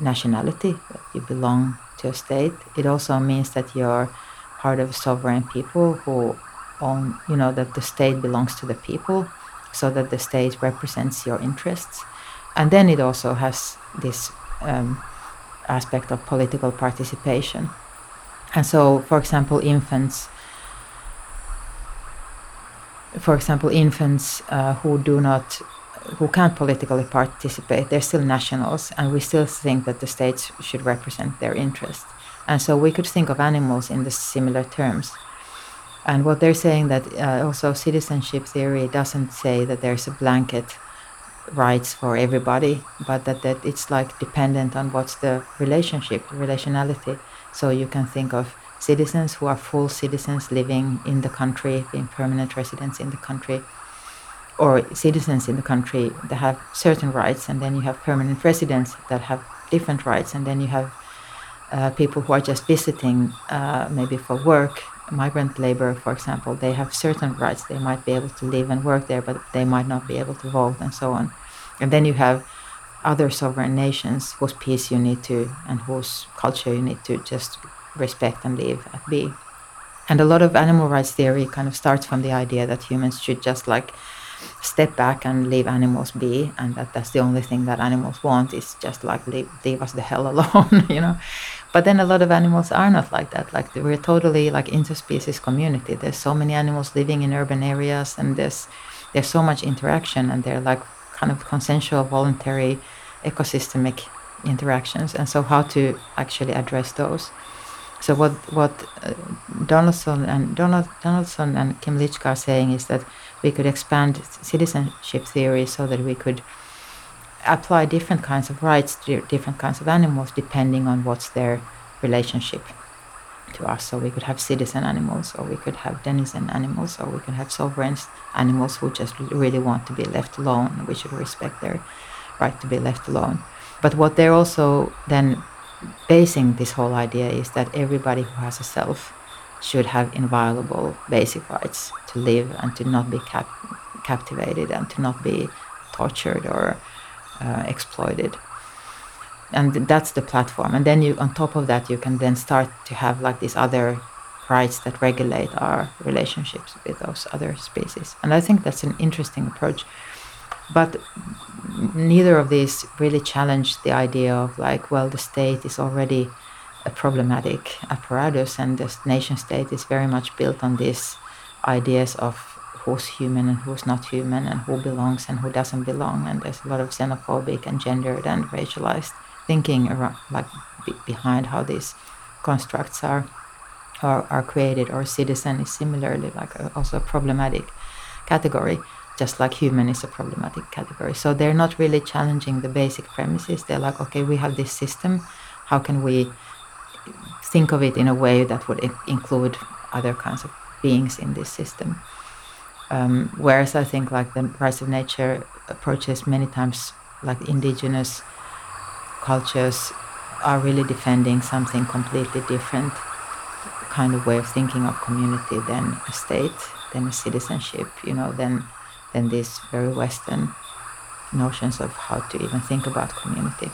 nationality you belong to a state it also means that you're part of sovereign people who own you know that the state belongs to the people so that the state represents your interests. And then it also has this um, aspect of political participation. And so, for example, infants, for example, infants uh, who do not, who can't politically participate, they're still nationals, and we still think that the states should represent their interests. And so we could think of animals in the similar terms. And what they're saying that uh, also citizenship theory doesn't say that there's a blanket rights for everybody, but that, that it's like dependent on what's the relationship, relationality. So you can think of citizens who are full citizens living in the country, being permanent residents in the country, or citizens in the country that have certain rights, and then you have permanent residents that have different rights, and then you have uh, people who are just visiting, uh, maybe for work, migrant labor, for example, they have certain rights. They might be able to live and work there, but they might not be able to vote and so on. And then you have other sovereign nations whose peace you need to and whose culture you need to just respect and live at be. And a lot of animal rights theory kind of starts from the idea that humans should just like step back and leave animals be and that that's the only thing that animals want is just like leave, leave us the hell alone you know? But then a lot of animals are not like that. Like we're totally like interspecies community. There's so many animals living in urban areas and there's there's so much interaction and they're like kind of consensual voluntary ecosystemic interactions. And so how to actually address those? So what what uh, Donaldson and Donald, Donaldson and Kymlicka are saying is that we could expand citizenship theory so that we could apply different kinds of rights to different kinds of animals depending on what's their relationship to us. So we could have citizen animals, or we could have denizen animals, or we could have sovereign animals who just really want to be left alone. We should respect their right to be left alone. But what they're also then basing this whole idea is that everybody who has a self should have inviolable basic rights to live and to not be cap- captivated and to not be tortured or uh, exploited. And that's the platform. And then you on top of that you can then start to have like these other rights that regulate our relationships with those other species. And i think that's an interesting approach. But neither of these really challenge the idea of like well the state is already a problematic apparatus and the nation state is very much built on these ideas of who's human and who's not human and who belongs and who doesn't belong and there's a lot of xenophobic and gendered and racialized thinking around, like behind how these constructs are, are are created. Or citizen is similarly like a, also a problematic category, just like human is a problematic category. So they're not really challenging the basic premises. They're like, okay, we have this system. How can we think of it in a way that would include other kinds of beings in this system? Um, whereas I think like the rights of nature approaches many times like indigenous cultures are really defending something completely different kind of way of thinking of community than a state, than a citizenship, you know, than than these very Western notions of how to even think about community.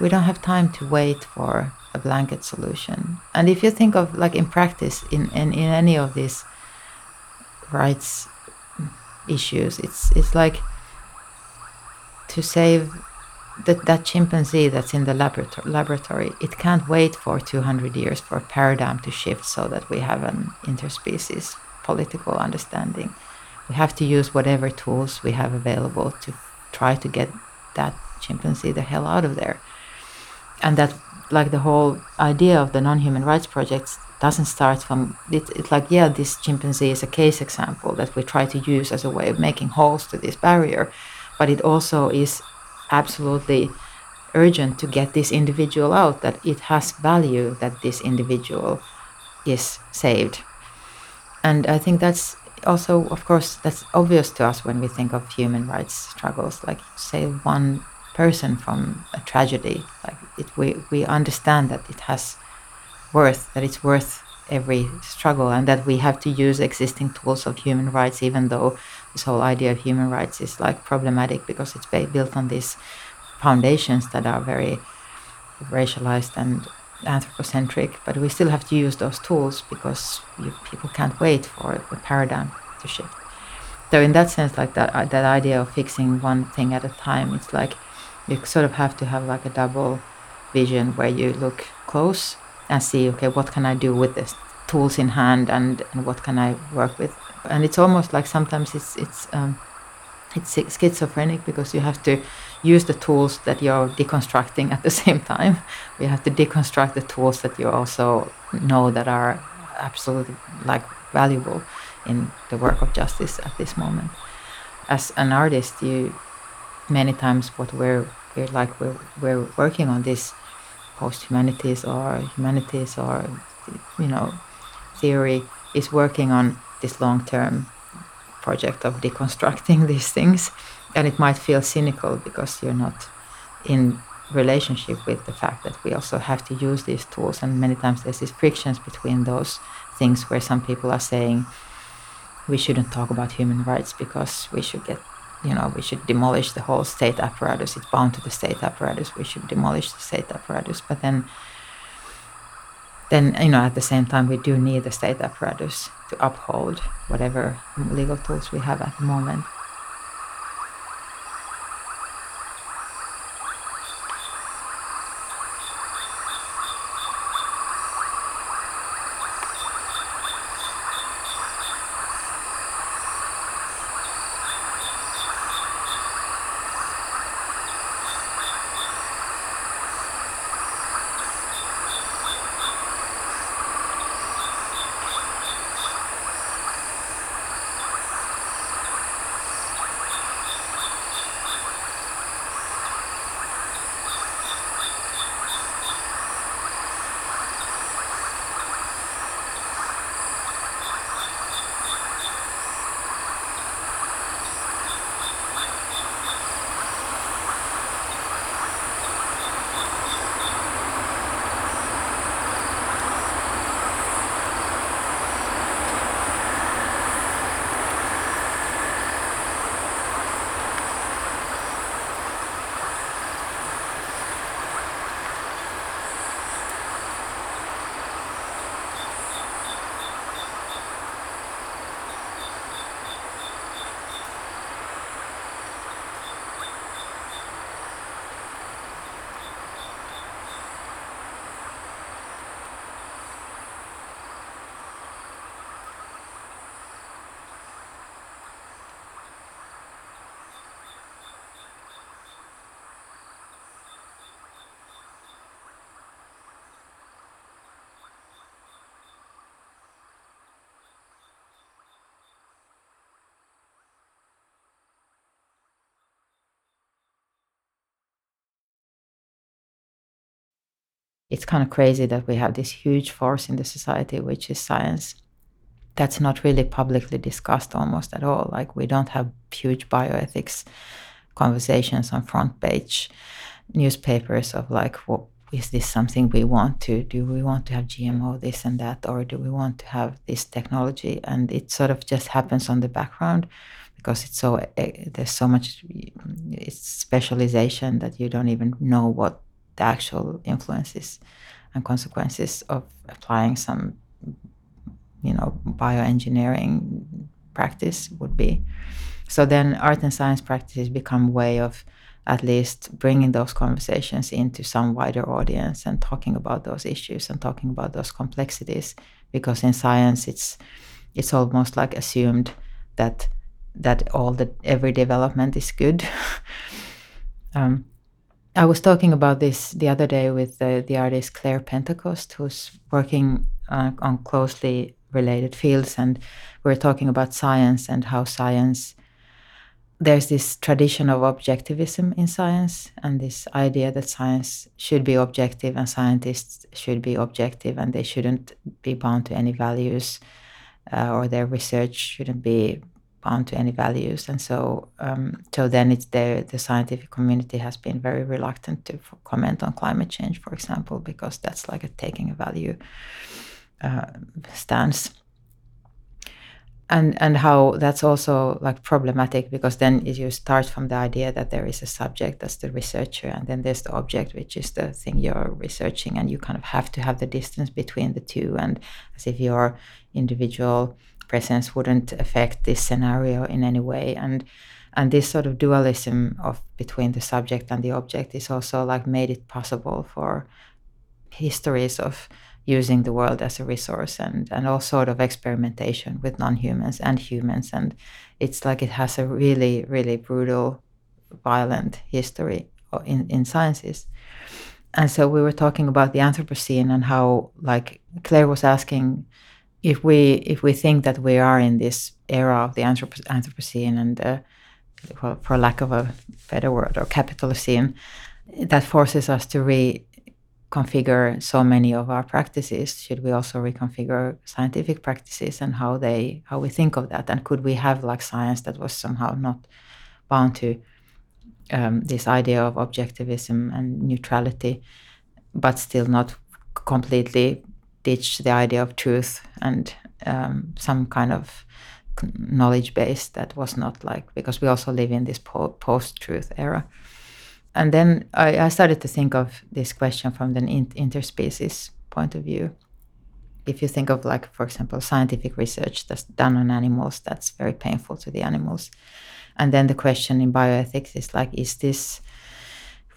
We don't have time to wait for a blanket solution. And if you think of like in practice in, in, in any of these rights issues. It's it's like to save that that chimpanzee that's in the laboratory, laboratory. It can't wait for 200 years for a paradigm to shift so that we have an interspecies political understanding. We have to use whatever tools we have available to try to get that chimpanzee the hell out of there. And that, like the whole idea of the non-human rights projects, doesn't start from it, it's like yeah this chimpanzee is a case example that we try to use as a way of making holes to this barrier but it also is absolutely urgent to get this individual out that it has value that this individual is saved. And i think that's also of course that's obvious to us when we think of human rights struggles like say one person from a tragedy like it, we, we understand that it has worth, that it's worth every struggle, and that we have to use existing tools of human rights, even though this whole idea of human rights is like problematic because it's built on these foundations that are very racialized and anthropocentric. But we still have to use those tools because you, people can't wait for the paradigm to shift. So in that sense, like that uh, that idea of fixing one thing at a time, it's like you sort of have to have like a double vision where you look close and see okay what can i do with this tools in hand and, and what can i work with? And it's almost like sometimes it's it's um, it's schizophrenic because you have to use the tools that you're deconstructing at the same time. You have to deconstruct the tools that you also know that are absolutely like valuable in the work of justice at this moment. As an artist you many times what we're we're like we're, we're working on this post humanities or humanities or you know theory is working on this long term project of deconstructing these things. And it might feel cynical because you're not in relationship with the fact that we also have to use these tools. And many times there's these frictions between those things where some people are saying we shouldn't talk about human rights because we should get you know, we should demolish the whole state apparatus. It's bound to the state apparatus. We should demolish the state apparatus. But then, then you know, at the same time, we do need the state apparatus to uphold whatever legal tools we have at the moment. It's kind of crazy that we have this huge force in the society, which is science. That's not really publicly discussed almost at all. Like we don't have huge bioethics conversations on front page newspapers of like, what is this something we want to do? We want to have GMO, this and that, or do we want to have this technology? And it sort of just happens on the background because it's so uh, there's so much it's specialization that you don't even know what the actual influences and consequences of applying some you know bioengineering practice would be. So then art and science practices become a way of at least bringing those conversations into some wider audience and talking about those issues and talking about those complexities because in science it's it's almost like assumed that that all the every development is good. Um, I was talking about this the other day with the, the artist Claire Pentecost, who's working uh, on closely related fields, and we are talking about science and how science. There's this tradition of objectivism in science, and this idea that science should be objective and scientists should be objective, and they shouldn't be bound to any values, uh, or their research shouldn't be bound to any values. And so, um, then it's the the scientific community has been very reluctant to comment on climate change, for example, because that's like a taking a value uh, stance. And and how that's also like problematic because then you start from the idea that there is a subject that's the researcher and then there's the object which is the thing you're researching and you kind of have to have the distance between the two and as if your individual presence wouldn't affect this scenario in any way. And and this sort of dualism of between the subject and the object is also like made it possible for histories of using the world as a resource and and all sort of experimentation with non-humans and humans. And it's like it has a really really brutal violent history in in sciences. And so we were talking about the anthropocene and how like claire was asking if we if we think that we are in this era of the Anthrop- Anthropocene and uh, well, for lack of a better word or Capitalocene, that forces us to reconfigure so many of our practices. Should we also reconfigure scientific practices and how they how we think of that? And could we have like science that was somehow not bound to um, this idea of objectivism and neutrality, but still not completely the idea of truth and um, some kind of knowledge base that was not like because we also live in this po- post-truth era. And then I, I, started to think of this question from the in- interspecies point of view. If you think of like for example scientific research that's done on animals that's very painful to the animals. And then the question in bioethics is like is this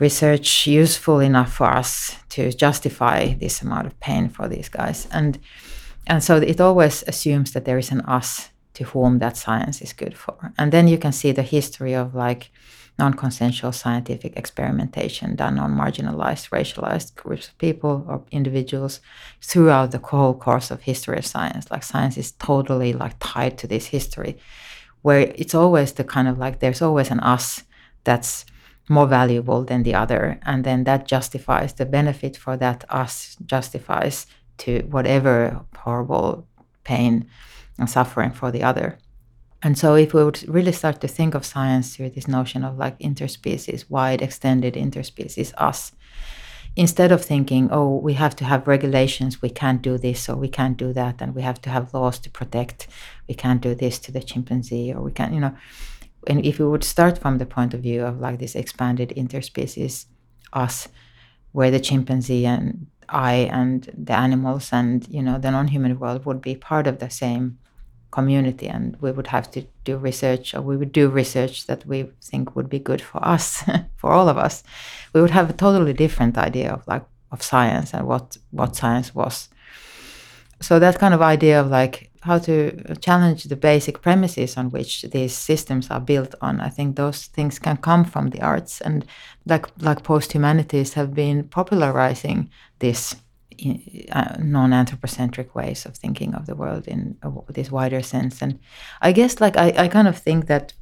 research useful enough for us to justify this amount of pain for these guys. And and so it always assumes that there is an us to whom that science is good for. And then you can see the history of like non-consensual scientific experimentation done on marginalized racialized groups of people or individuals throughout the whole course of history of science. Like science is totally like tied to this history where it's always the kind of like there's always an us that's more valuable than the other and then that justifies the benefit for that us justifies to whatever horrible pain and suffering for the other. And so if we would really start to think of science through this notion of like interspecies wide extended interspecies us instead of thinking oh we have to have regulations we can't do this or we can't do that and we have to have laws to protect we can't do this to the chimpanzee or we can't you know and if we would start from the point of view of like this expanded interspecies us where the chimpanzee and I and the animals and you know the non-human world would be part of the same community and we would have to do research or we would do research that we think would be good for us for all of us. We would have a totally different idea of like of science and what what science was so that kind of idea of like how to challenge the basic premises on which these systems are built on. I think those things can come from the arts, and like like post humanities have been popularizing this uh, non-anthropocentric ways of thinking of the world in this wider sense. And I guess like I, I kind of think that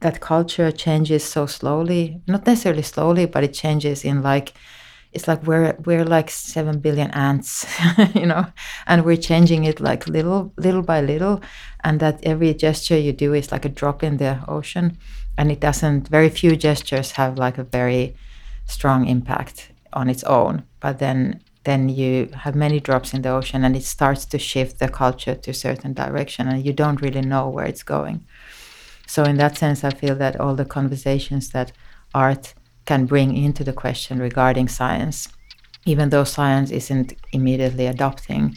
that culture changes so slowly, not necessarily slowly, but it changes in like it's like we're we're like seven billion ants, you know, and we're changing it like little little by little, and that every gesture you do is like a drop in the ocean, and it doesn't. Very few gestures have like a very strong impact on its own, but then then you have many drops in the ocean, and it starts to shift the culture to a certain direction, and you don't really know where it's going. So in that sense, I feel that all the conversations that art can bring into the question regarding science, even though science isn't immediately adopting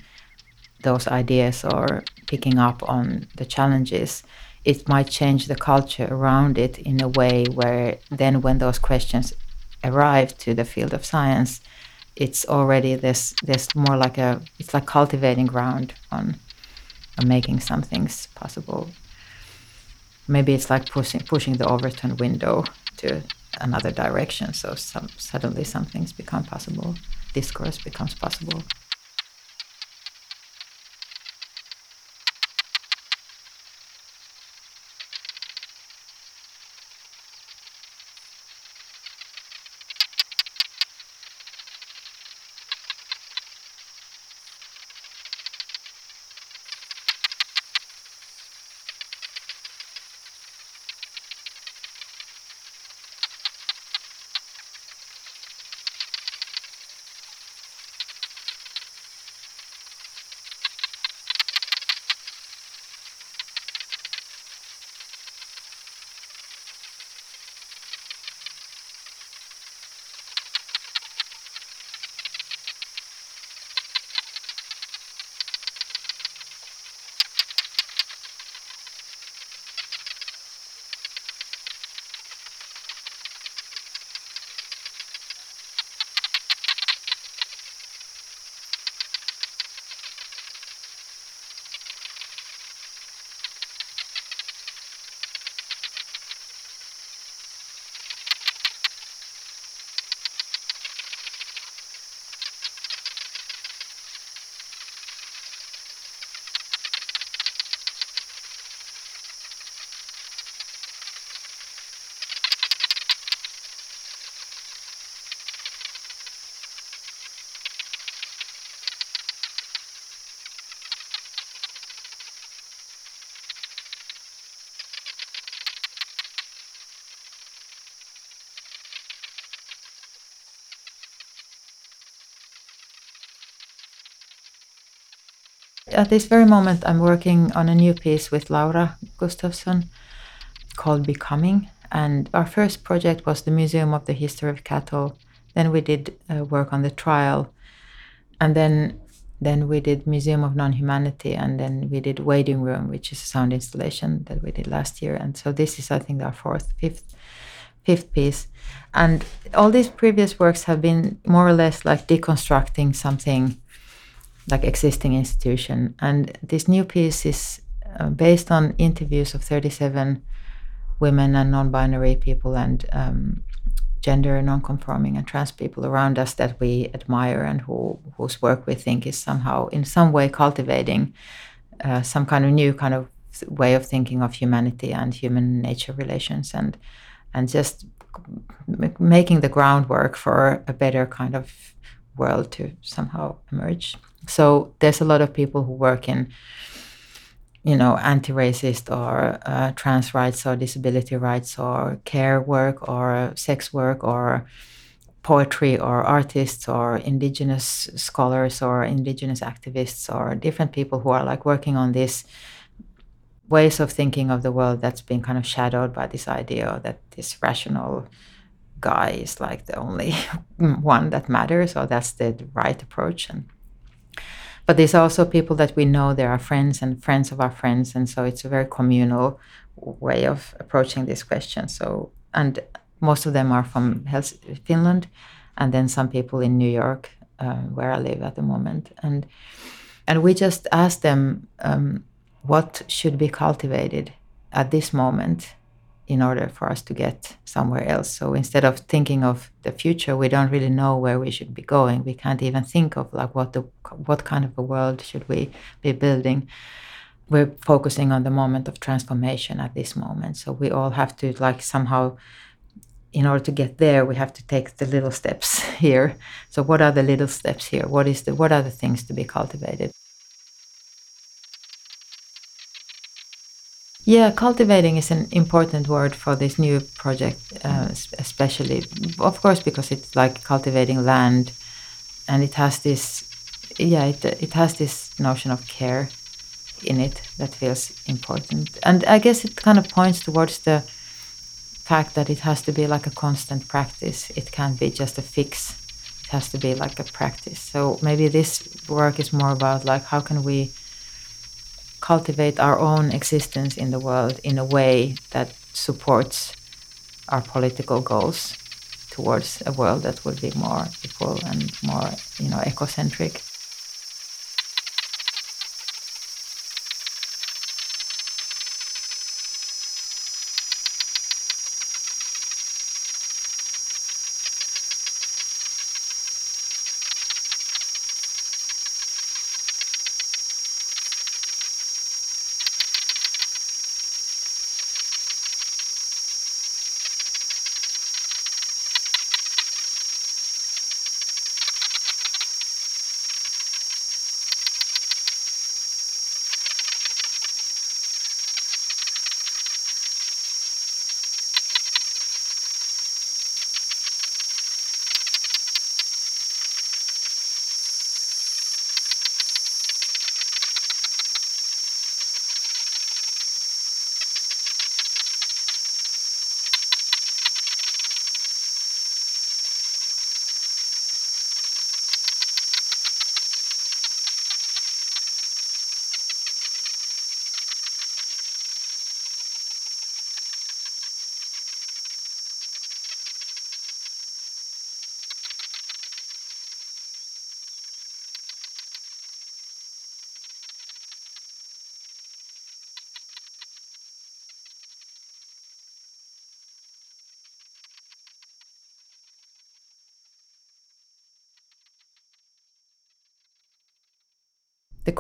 those ideas or picking up on the challenges, it might change the culture around it in a way where then when those questions arrive to the field of science, it's already this this more like a it's like cultivating ground on on making some things possible. Maybe it's like pushing pushing the Overton window to another direction. So some, suddenly some things become possible, discourse becomes possible. At this very moment, I'm working on a new piece with Laura Gustafsson called Becoming. And our first project was the Museum of the History of Cattle. Then we did uh, work on the trial. And then then we did Museum of Non-Humanity, and then we did Waiting Room, which is a sound installation that we did last year. And so this is, I think, our fourth, fifth, fifth piece. And all these previous works have been more or less like deconstructing something like existing institution. And this new piece is uh, based on interviews of 37 women and non-binary people and um, gender non-conforming and trans people around us that we admire and who whose work we think is somehow in some way cultivating uh, some kind of new kind of way of thinking of humanity and human nature relations and and just making the groundwork for a better kind of world to somehow emerge. So there's a lot of people who work in, you know, anti-racist or uh, trans rights or disability rights or care work or sex work or poetry or artists or indigenous scholars or indigenous activists or different people who are like working on this ways of thinking of the world that's been kind of shadowed by this idea that this rational guy is like the only one that matters or that's the right approach. And but there's also people that we know there are friends and friends of our friends and so it's a very communal way of approaching this question. So and most of them are from Hels- finland and then some people in new york uh, where i live at the moment. And and we just asked them um, what should be cultivated at this moment in order for us to get somewhere else. So instead of thinking of the future, we don't really know where we should be going. We can't even think of like what the what kind of a world should we be building. We're focusing on the moment of transformation at this moment. So we all have to like somehow in order to get there, we have to take the little steps here. So, what are the little steps here? What is the what are the things to be cultivated? Yeah, cultivating is an important word for this new project, uh, especially, of course, because it's like cultivating land, and it has this, yeah, it, it has this notion of care in it that feels important, and I guess it kind of points towards the fact that it has to be like a constant practice. It can't be just a fix. It has to be like a practice. So maybe this work is more about like how can we cultivate our own existence in the world in a way that supports our political goals towards a world that would be more equal and more, you know, ecocentric.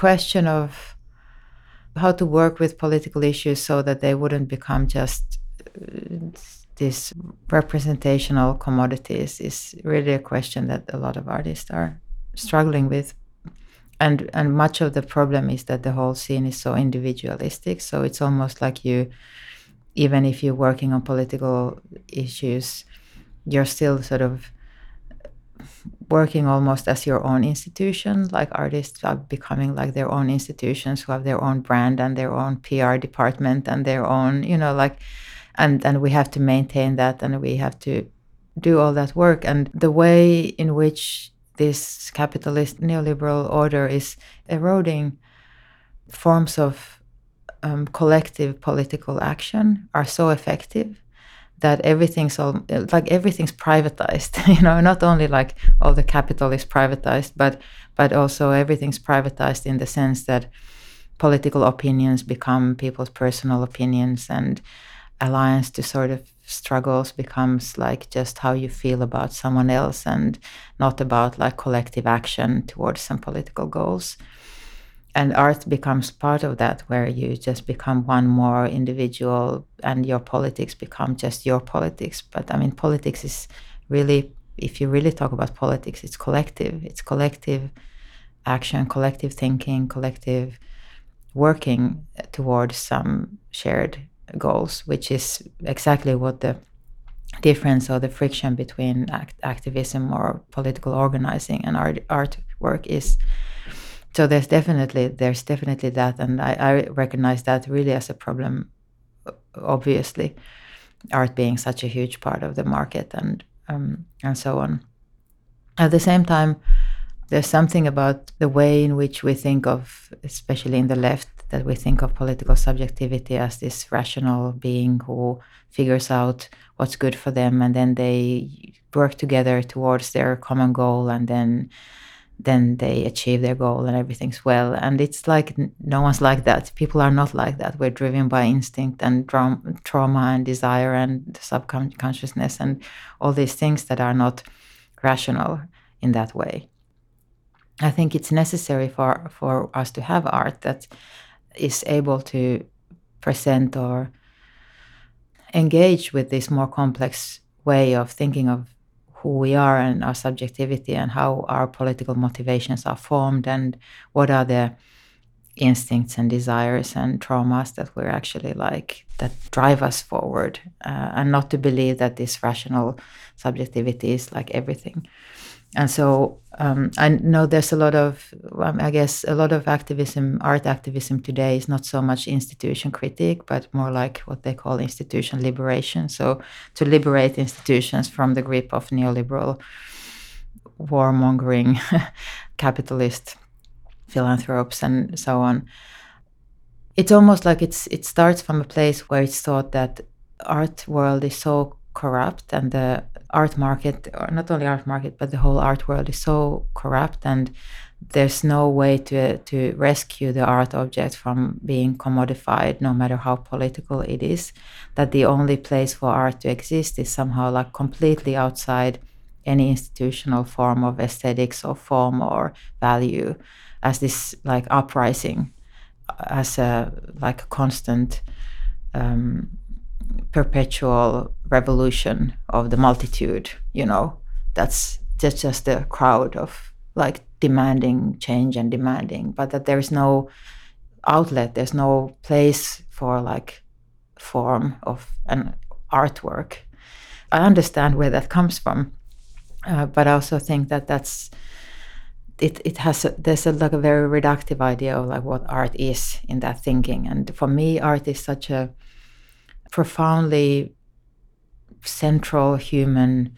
Question of how to work with political issues so that they wouldn't become just uh, these representational commodities is really a question that a lot of artists are struggling with. And and much of the problem is that the whole scene is so individualistic. So it's almost like you even if you're working on political issues you're still sort of working almost as your own institution. Like artists are becoming like their own institutions who have their own brand and their own PR department and their own, you know, like, and and we have to maintain that and we have to do all that work. And the way in which this capitalist neoliberal order is eroding forms of um, collective political action are so effective that everything's all like everything's privatized you know not only like all the capital is privatized but but also everything's privatized in the sense that political opinions become people's personal opinions and alliance to sort of struggles becomes like just how you feel about someone else and not about like collective action towards some political goals and art becomes part of that where you just become one more individual and your politics become just your politics. But i mean politics is really if you really talk about politics it's collective. It's collective action collective thinking collective working towards some shared goals which is exactly what the difference or the friction between act- activism or political organizing and art, art work is so there's definitely there's definitely that and I, I recognize that really as a problem obviously art being such a huge part of the market and um, and so on. At the same time there's something about the way in which we think of especially in the left that we think of political subjectivity as this rational being who figures out what's good for them and then they work together towards their common goal and then then they achieve their goal and everything's well. And it's like no one's like that. People are not like that. We're driven by instinct and tra- trauma and desire and subconsciousness and all these things that are not rational in that way. I think it's necessary for, for us to have art that is able to present or engage with this more complex way of thinking of who we are and our subjectivity and how our political motivations are formed and what are the instincts and desires and traumas that we're actually like that drive us forward uh, and not to believe that this rational subjectivity is like everything and so um, I know there's a lot of, um, I guess, a lot of activism, art activism today is not so much institution critique, but more like what they call institution liberation. So to liberate institutions from the grip of neoliberal, warmongering, capitalist philanthropes, and so on. It's almost like it's it starts from a place where it's thought that art world is so corrupt and the art market or not only art market but the whole art world is so corrupt and there's no way to to rescue the art object from being commodified no matter how political it is that the only place for art to exist is somehow like completely outside any institutional form of aesthetics or form or value as this like uprising as a like a constant um, perpetual revolution of the multitude you know? That's just just a crowd of like demanding change and demanding but that there's no outlet there's no place for like form of an artwork. I understand where that comes from uh, but i also think that that's it, it has a, there's a, like a very reductive idea of like what art is in that thinking and for me art is such a profoundly central human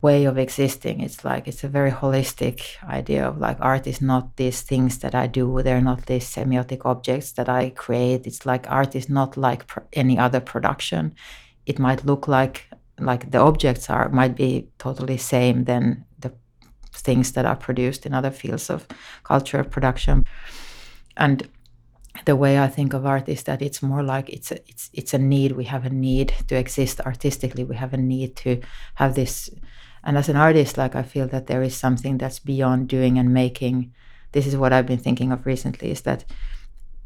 way of existing. It's like it's a very holistic idea of like art is not these things that I do. They're not these semiotic objects that I create. It's like art is not like any other production. It might look like like the objects are might be totally same than the things that are produced in other fields of culture production. And the way I think of art is that it's more like it's a, it's it's a need. We have a need to exist artistically. We have a need to have this. And as an artist, like I feel that there is something that's beyond doing and making. This is what I've been thinking of recently. Is that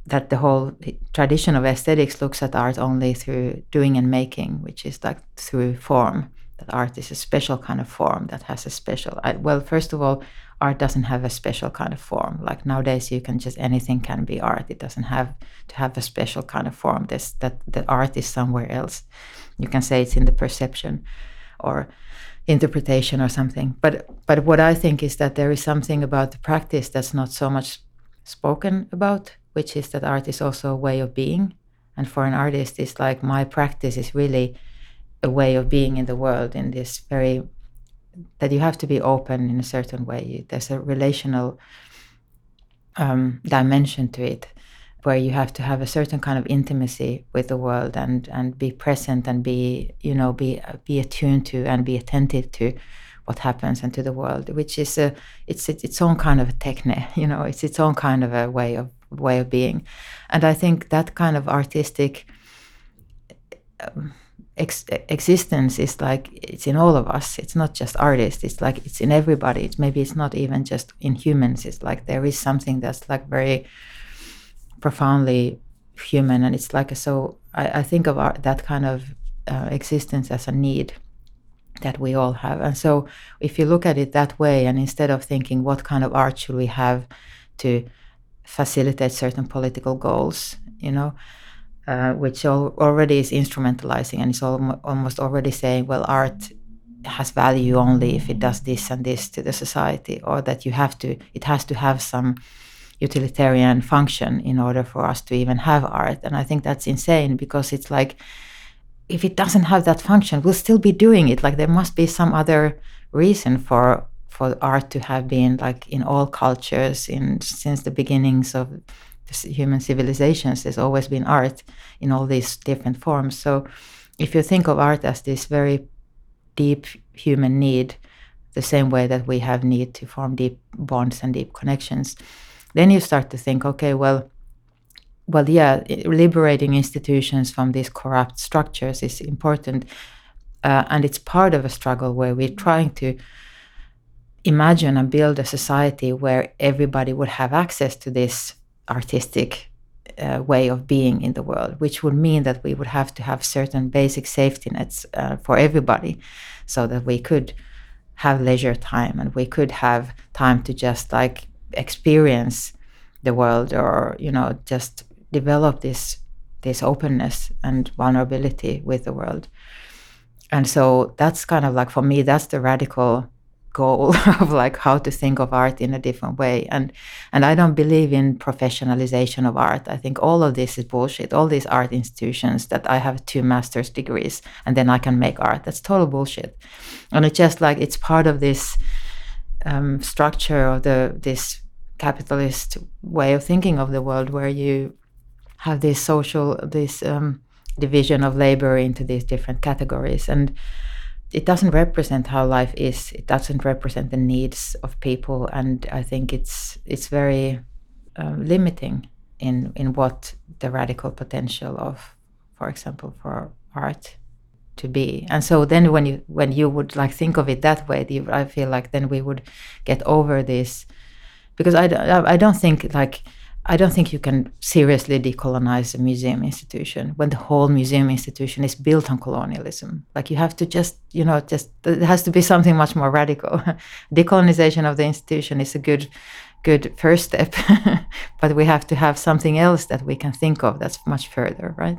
that the whole tradition of aesthetics looks at art only through doing and making, which is like through form. That art is a special kind of form that has a special. I, well, first of all, art doesn't have a special kind of form. Like nowadays, you can just anything can be art. It doesn't have to have a special kind of form. This that the art is somewhere else. You can say it's in the perception, or interpretation or something. But but what I think is that there is something about the practice that's not so much spoken about, which is that art is also a way of being. And for an artist, it's like my practice is really a way of being in the world in this very that you have to be open in a certain way. There's a relational um, dimension to it where you have to have a certain kind of intimacy with the world and and be present and be you know be be attuned to and be attentive to what happens and to the world which is a it's its own kind of a techne you know it's its own kind of a way of way of being and i think that kind of artistic um, ex- existence is like it's in all of us. It's not just artists. It's like it's in everybody. It's maybe it's not even just in humans. It's like there is something that's like very profoundly human. And it's like so I, I think of art, that kind of uh, existence as a need that we all have. And so if you look at it that way and instead of thinking what kind of art should we have to facilitate certain political goals you know uh, which al- already is instrumentalizing and is al- almost already saying, well, art has value only if it does this and this to the society, or that you have to, it has to have some utilitarian function in order for us to even have art. And I think that's insane because it's like, if it doesn't have that function, we'll still be doing it. Like there must be some other reason for for art to have been like in all cultures in since the beginnings of human civilizations, there's always been art in all these different forms. So if you think of art as this very deep human need, the same way that we have need to form deep bonds and deep connections, then you start to think, okay, well, well, yeah, liberating institutions from these corrupt structures is important, uh, and it's part of a struggle where we're trying to imagine and build a society where everybody would have access to this artistic uh, way of being in the world, which would mean that we would have to have certain basic safety nets uh, for everybody so that we could have leisure time and we could have time to just like experience the world or you know just develop this this openness and vulnerability with the world. And so that's kind of like for me that's the radical goal of like how to think of art in a different way. And and i don't believe in professionalization of art. I think all of this is bullshit. All these art institutions that i have two master's degrees and then i can make art that's total bullshit. And it's just like it's part of this um, structure of the this capitalist way of thinking of the world where you have this social this um, division of labor into these different categories. And it doesn't represent how life is. It doesn't represent the needs of people. And i think it's it's very uh, limiting in in what the radical potential of for example for art to be. And so then when you when you would like think of it that way i feel like then we would get over this. Because i, I don't think like I don't think you can seriously decolonize a museum institution when the whole museum institution is built on colonialism. Like you have to just, you know, just it has to be something much more radical. Decolonization of the institution is a good, good first step, but we have to have something else that we can think of that's much further, right?